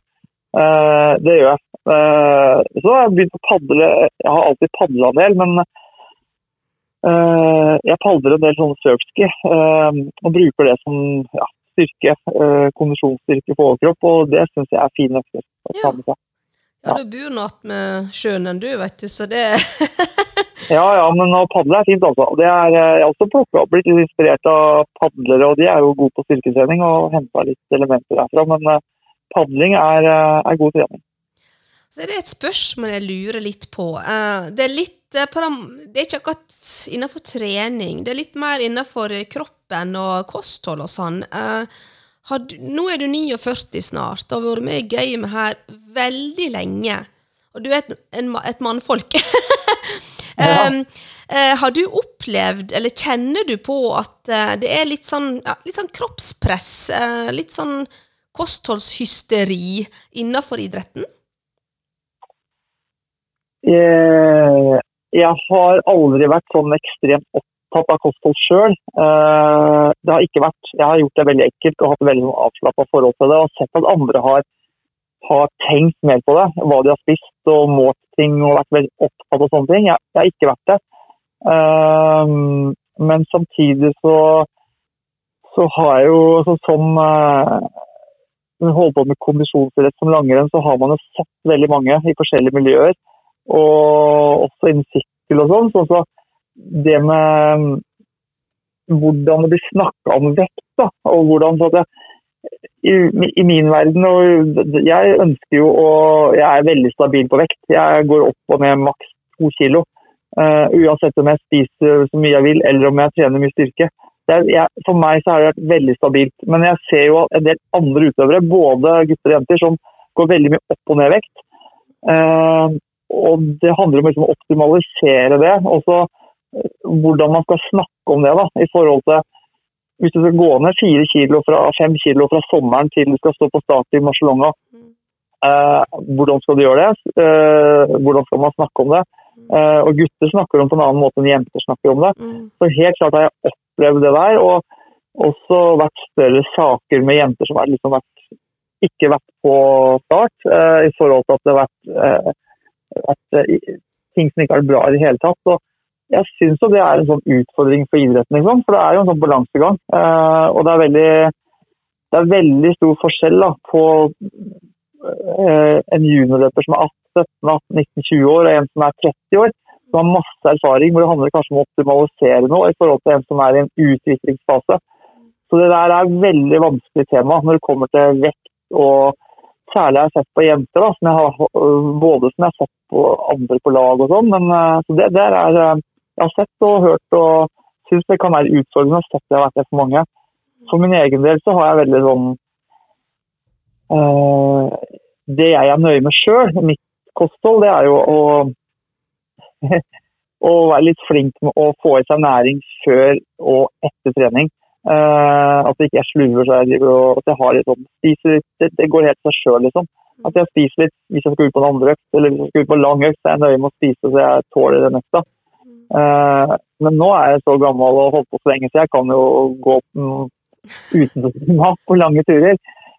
det gjør jeg. Uh, så har jeg begynt å padle. Jeg har alltid padla en del, men uh, jeg padler en del sånne surfski. Uh, og bruker det som ja, styrke, kondisjonsstyrke på overkropp, og det syns jeg er fine økter å ta seg. Ja, du bor nå med sjøen enn du, vet du, så det Ja, ja, men å padle er fint, altså. Er, jeg har også plukka opp blitt inspirert av padlere, og de er jo gode på styrketrening og henta litt elementer derfra. Men padling er, er god trening. Så er det et spørsmål jeg lurer litt på. Det, er litt, det er ikke akkurat innenfor trening, det er litt mer innenfor kroppen og kosthold og sånn. Nå er du 49 snart og har vært med i gamet her veldig lenge. Og du er et, en, et mannfolk. ja. um, har du opplevd, eller kjenner du på at det er litt sånn, ja, litt sånn kroppspress, litt sånn kostholdshysteri innenfor idretten? Jeg, jeg har aldri vært sånn ekstremt opptatt av kosthold sjøl. Det har ikke vært, jeg har gjort det veldig ekkelt og hatt veldig avslappa forhold til det. Og sett at andre har, har, tenkt mer på det, hva de har spist og målt ting og vært veldig opptatt av sånne ting. Jeg, jeg har ikke vært det. Um, men samtidig så, så har jeg jo sånn som uh, holder på med kondisjonsidrett som langrenn, så har man jo sett veldig mange i forskjellige miljøer og også innen sykkel og sånn. Så det med mm, hvordan det blir snakka om vekt, da, og hvordan så at jeg, i, i, min verden og Jeg ønsker jo å Jeg er veldig stabil på vekt. Jeg går opp og ned maks to kilo. Uh, uansett om jeg spiser så mye jeg vil eller om jeg trener mye styrke. Er, jeg, for meg så har det vært veldig stabilt. Men jeg ser jo en del andre utøvere, både gutter og jenter, som går veldig mye opp og ned vekt. Uh, og Det handler om liksom å optimalisere det. og så eh, Hvordan man skal snakke om det. da, i forhold til Hvis du skal gå ned fire kilo fra, fem kilo fra sommeren til du skal stå på start i Marcialonga, mm. eh, hvordan skal du gjøre det? Eh, hvordan skal man snakke om det? Eh, og Gutter snakker om på en annen måte enn jenter snakker om det. Mm. Så helt klart har jeg opplevd det der. og også vært større saker med jenter som har liksom vært, ikke vært på start, eh, i forhold til at det har vært eh, at eh, ting som ikke er bra i det hele tatt. Så jeg syns det er en sånn utfordring for idretten, liksom, for det er jo en sånn balansegang. Uh, og det er, veldig, det er veldig stor forskjell da, på uh, en juniorløper som er 17-18-19-20 år, og en som er 30 år. Som har masse erfaring, hvor det handler kanskje om å optimalisere noe i forhold til en som er i en utviklingsfase. Så det der er et veldig vanskelig tema når det kommer til vekt og særlig har jeg sett på jenter, da, som har, både som jeg har sett på andre på lag og sånn. Men eh, så det der er Jeg har sett og hørt og syns det kan være utfordrende å sette det har vært det for mange. For min egen del så har jeg veldig sånn uh, Det jeg er nøye med sjøl, mitt kosthold, det er jo å å være litt flink med å få i seg næring før og etter trening. Uh, at jeg ikke sluver så jeg og at jeg har litt sånn, spiser litt, det, det går helt seg sjøl, liksom. At jeg spiser litt hvis jeg skal ut på en andre økt eller hvis jeg skal ut på lang økt, så er jeg nøye med å spise så jeg tåler den økta. Uh, men nå er jeg så gammel og holdt på så lenge, så jeg kan jo gå uten mat på lange turer.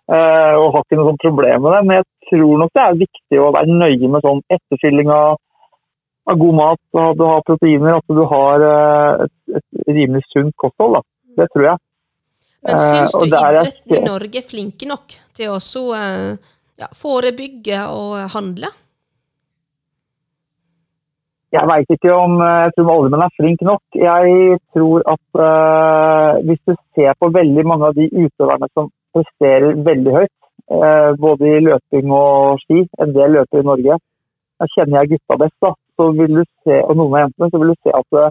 Uh, og har ikke noe sånt problem med det. Men jeg tror nok det er viktig å være nøye med sånn etterfylling av, av god mat, at du har proteiner, at du har et, et rimelig sunt kosthold. da. Det tror jeg. Men eh, syns du idretten i Norge er flinke nok til å så, eh, ja, forebygge og handle? Jeg veit ikke om eh, jeg tror Oljemenn er flink nok. Jeg tror at uh, hvis du ser på veldig mange av de utøverne som presterer veldig høyt, uh, både i løping og ski, en del løper i Norge, da kjenner jeg gutta best, da. Så vil du se, og noen av jentene, så vil du se at det,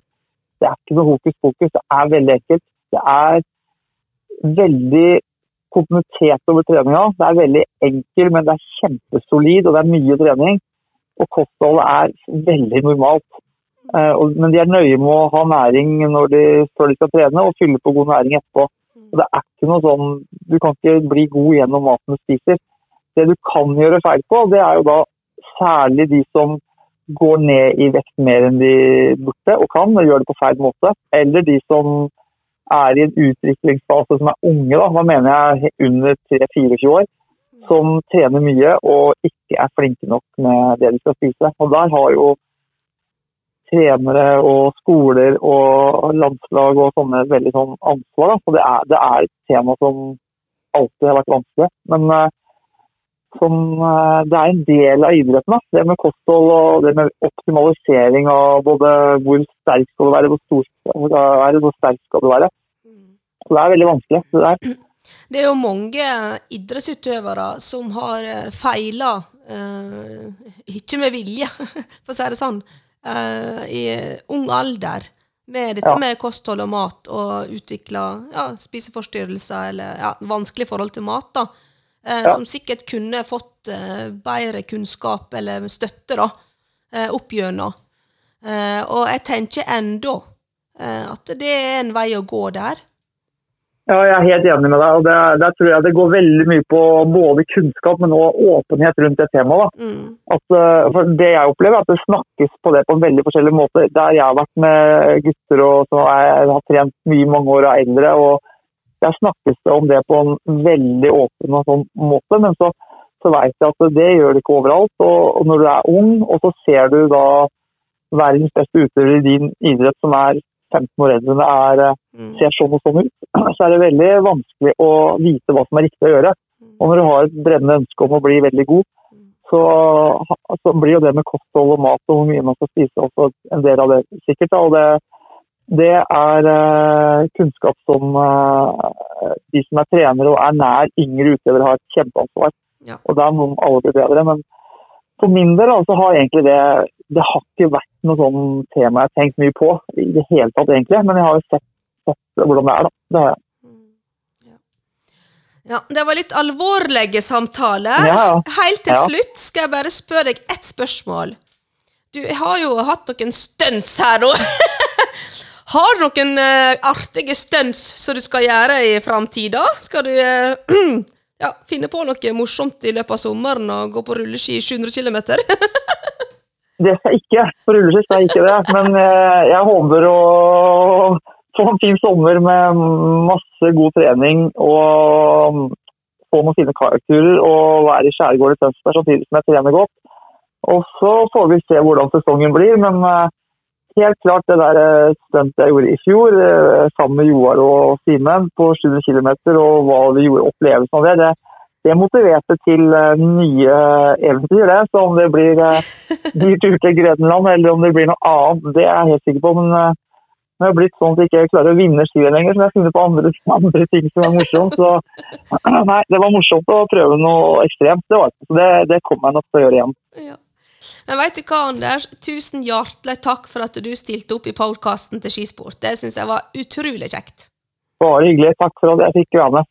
det er ikke noe hokus pokus. Det er veldig enkelt. Det er veldig kontinuitet over treninga. Det er veldig enkel, men det er kjempesolid og det er mye trening. Og kostholdet er veldig normalt. Eh, men de er nøye med å ha næring når de, før de skal trene, og fylle på god næring etterpå. Det er ikke noe sånn, Du kan ikke bli god gjennom maten du spiser. Det du kan gjøre feil på, det er jo da særlig de som går ned i vekt mer enn de burde og kan, og gjør det på feil måte. Eller de som er i en utviklingsfase som er unge, da, da mener jeg under 3-24 år, som trener mye og ikke er flinke nok med det de skal spise. Og der har jo trenere og skoler og landslag og sånne veldig sånn ansvar. Da. Så det er, det er, et tema som alltid har vært vanskelig. Men uh, som, uh, det er en del av idretten. Da. Det med kosthold og det med optimalisering av både hvor sterk skal du være, hvor stor skal du være, hvor sterk skal du være. Så det er veldig vanskelig. Det, der. Det er jo mange idrettsutøvere som har eh, feila, uh, ikke med vilje, for å si det sånn uh, i ung alder med dette ja. med kosthold og mat, og utvikla ja, spiseforstyrrelser eller ja, vanskelig forhold til mat, da, Eh, ja. som sikkert kunne fått uh, bedre kunnskap eller støtte da, opp gjennom. og jeg tenker enda at det er en vei å gå der. Ja, jeg er helt enig med deg. og Der tror jeg det går veldig mye på både kunnskap, men også åpenhet rundt det temaet. Mm. At, eh, for Det jeg opplever, er at det snakkes på det på en veldig forskjellig måte. Der jeg har vært med gutter og som jeg har trent mye mange år og er eldre, og der snakkes det om det på en veldig åpen og sånn måte. Men så, så vet jeg at det gjør det ikke overalt. Og, og når du er ung, og så ser du da verdens beste utøver i din idrett som er 15 år eldre enn eh, er, ser sånn og sånn ut, så er det veldig vanskelig å vite hva som er riktig å gjøre. Mm. Og når du har et brennende ønske om å bli veldig god, mm. så, så, blir jo det med kosthold og mat og hvor mye man skal spise også en del av det sikkert. Da. Og det, det er uh, kunnskap som uh, de som er trenere og er nær yngre utøvere, har et kjempeansvar. Ja. Og der må alle bli bedre. Men for min del altså, har egentlig det det har ikke vært noe sånn tema jeg har tenkt mye på i det hele tatt, egentlig. Men jeg har jo sett, sett hvordan det er, da. Det har jeg. Ja, Det var litt alvorlige samtaler. Ja. Helt til ja. slutt skal jeg bare spørre deg ett spørsmål. Du har jo hatt noen stunts her nå. har du noen uh, artige stunts som du skal gjøre i framtida? Skal du uh, ja, finne på noe morsomt i løpet av sommeren og gå på rulleski 700 km? Det skal jeg ikke. For rulleski skal jeg ikke det. Men eh, jeg håper å få en fin sommer med masse god trening og få noen fine kajakkturer og være i skjærgården i Tønsberg samtidig som jeg trener godt. Og så får vi se hvordan sesongen blir. Men eh, helt klart det der eh, stuntet jeg gjorde i fjor sammen med Joar og Simen på 700 km og hva vi gjorde, opplevelsen av det, det det motiverte til uh, nye eventyr. Det. Så om det blir uh, dyr tur til Grenland eller om det blir noe annet, det er jeg helt sikker på. Men det har blitt sånn at jeg ikke klarer å vinne skirenn lenger, så jeg har funnet på andre, andre, ting som er morsomt. Så nei, det var morsomt å prøve noe ekstremt. Det, var, så det, det kommer jeg nok til å gjøre igjen. Ja. Men vet du hva, Anders? Tusen hjertelig takk for at du stilte opp i podkasten til Skisport. Det syns jeg var utrolig kjekt. Bare hyggelig. Takk for at jeg fikk være med.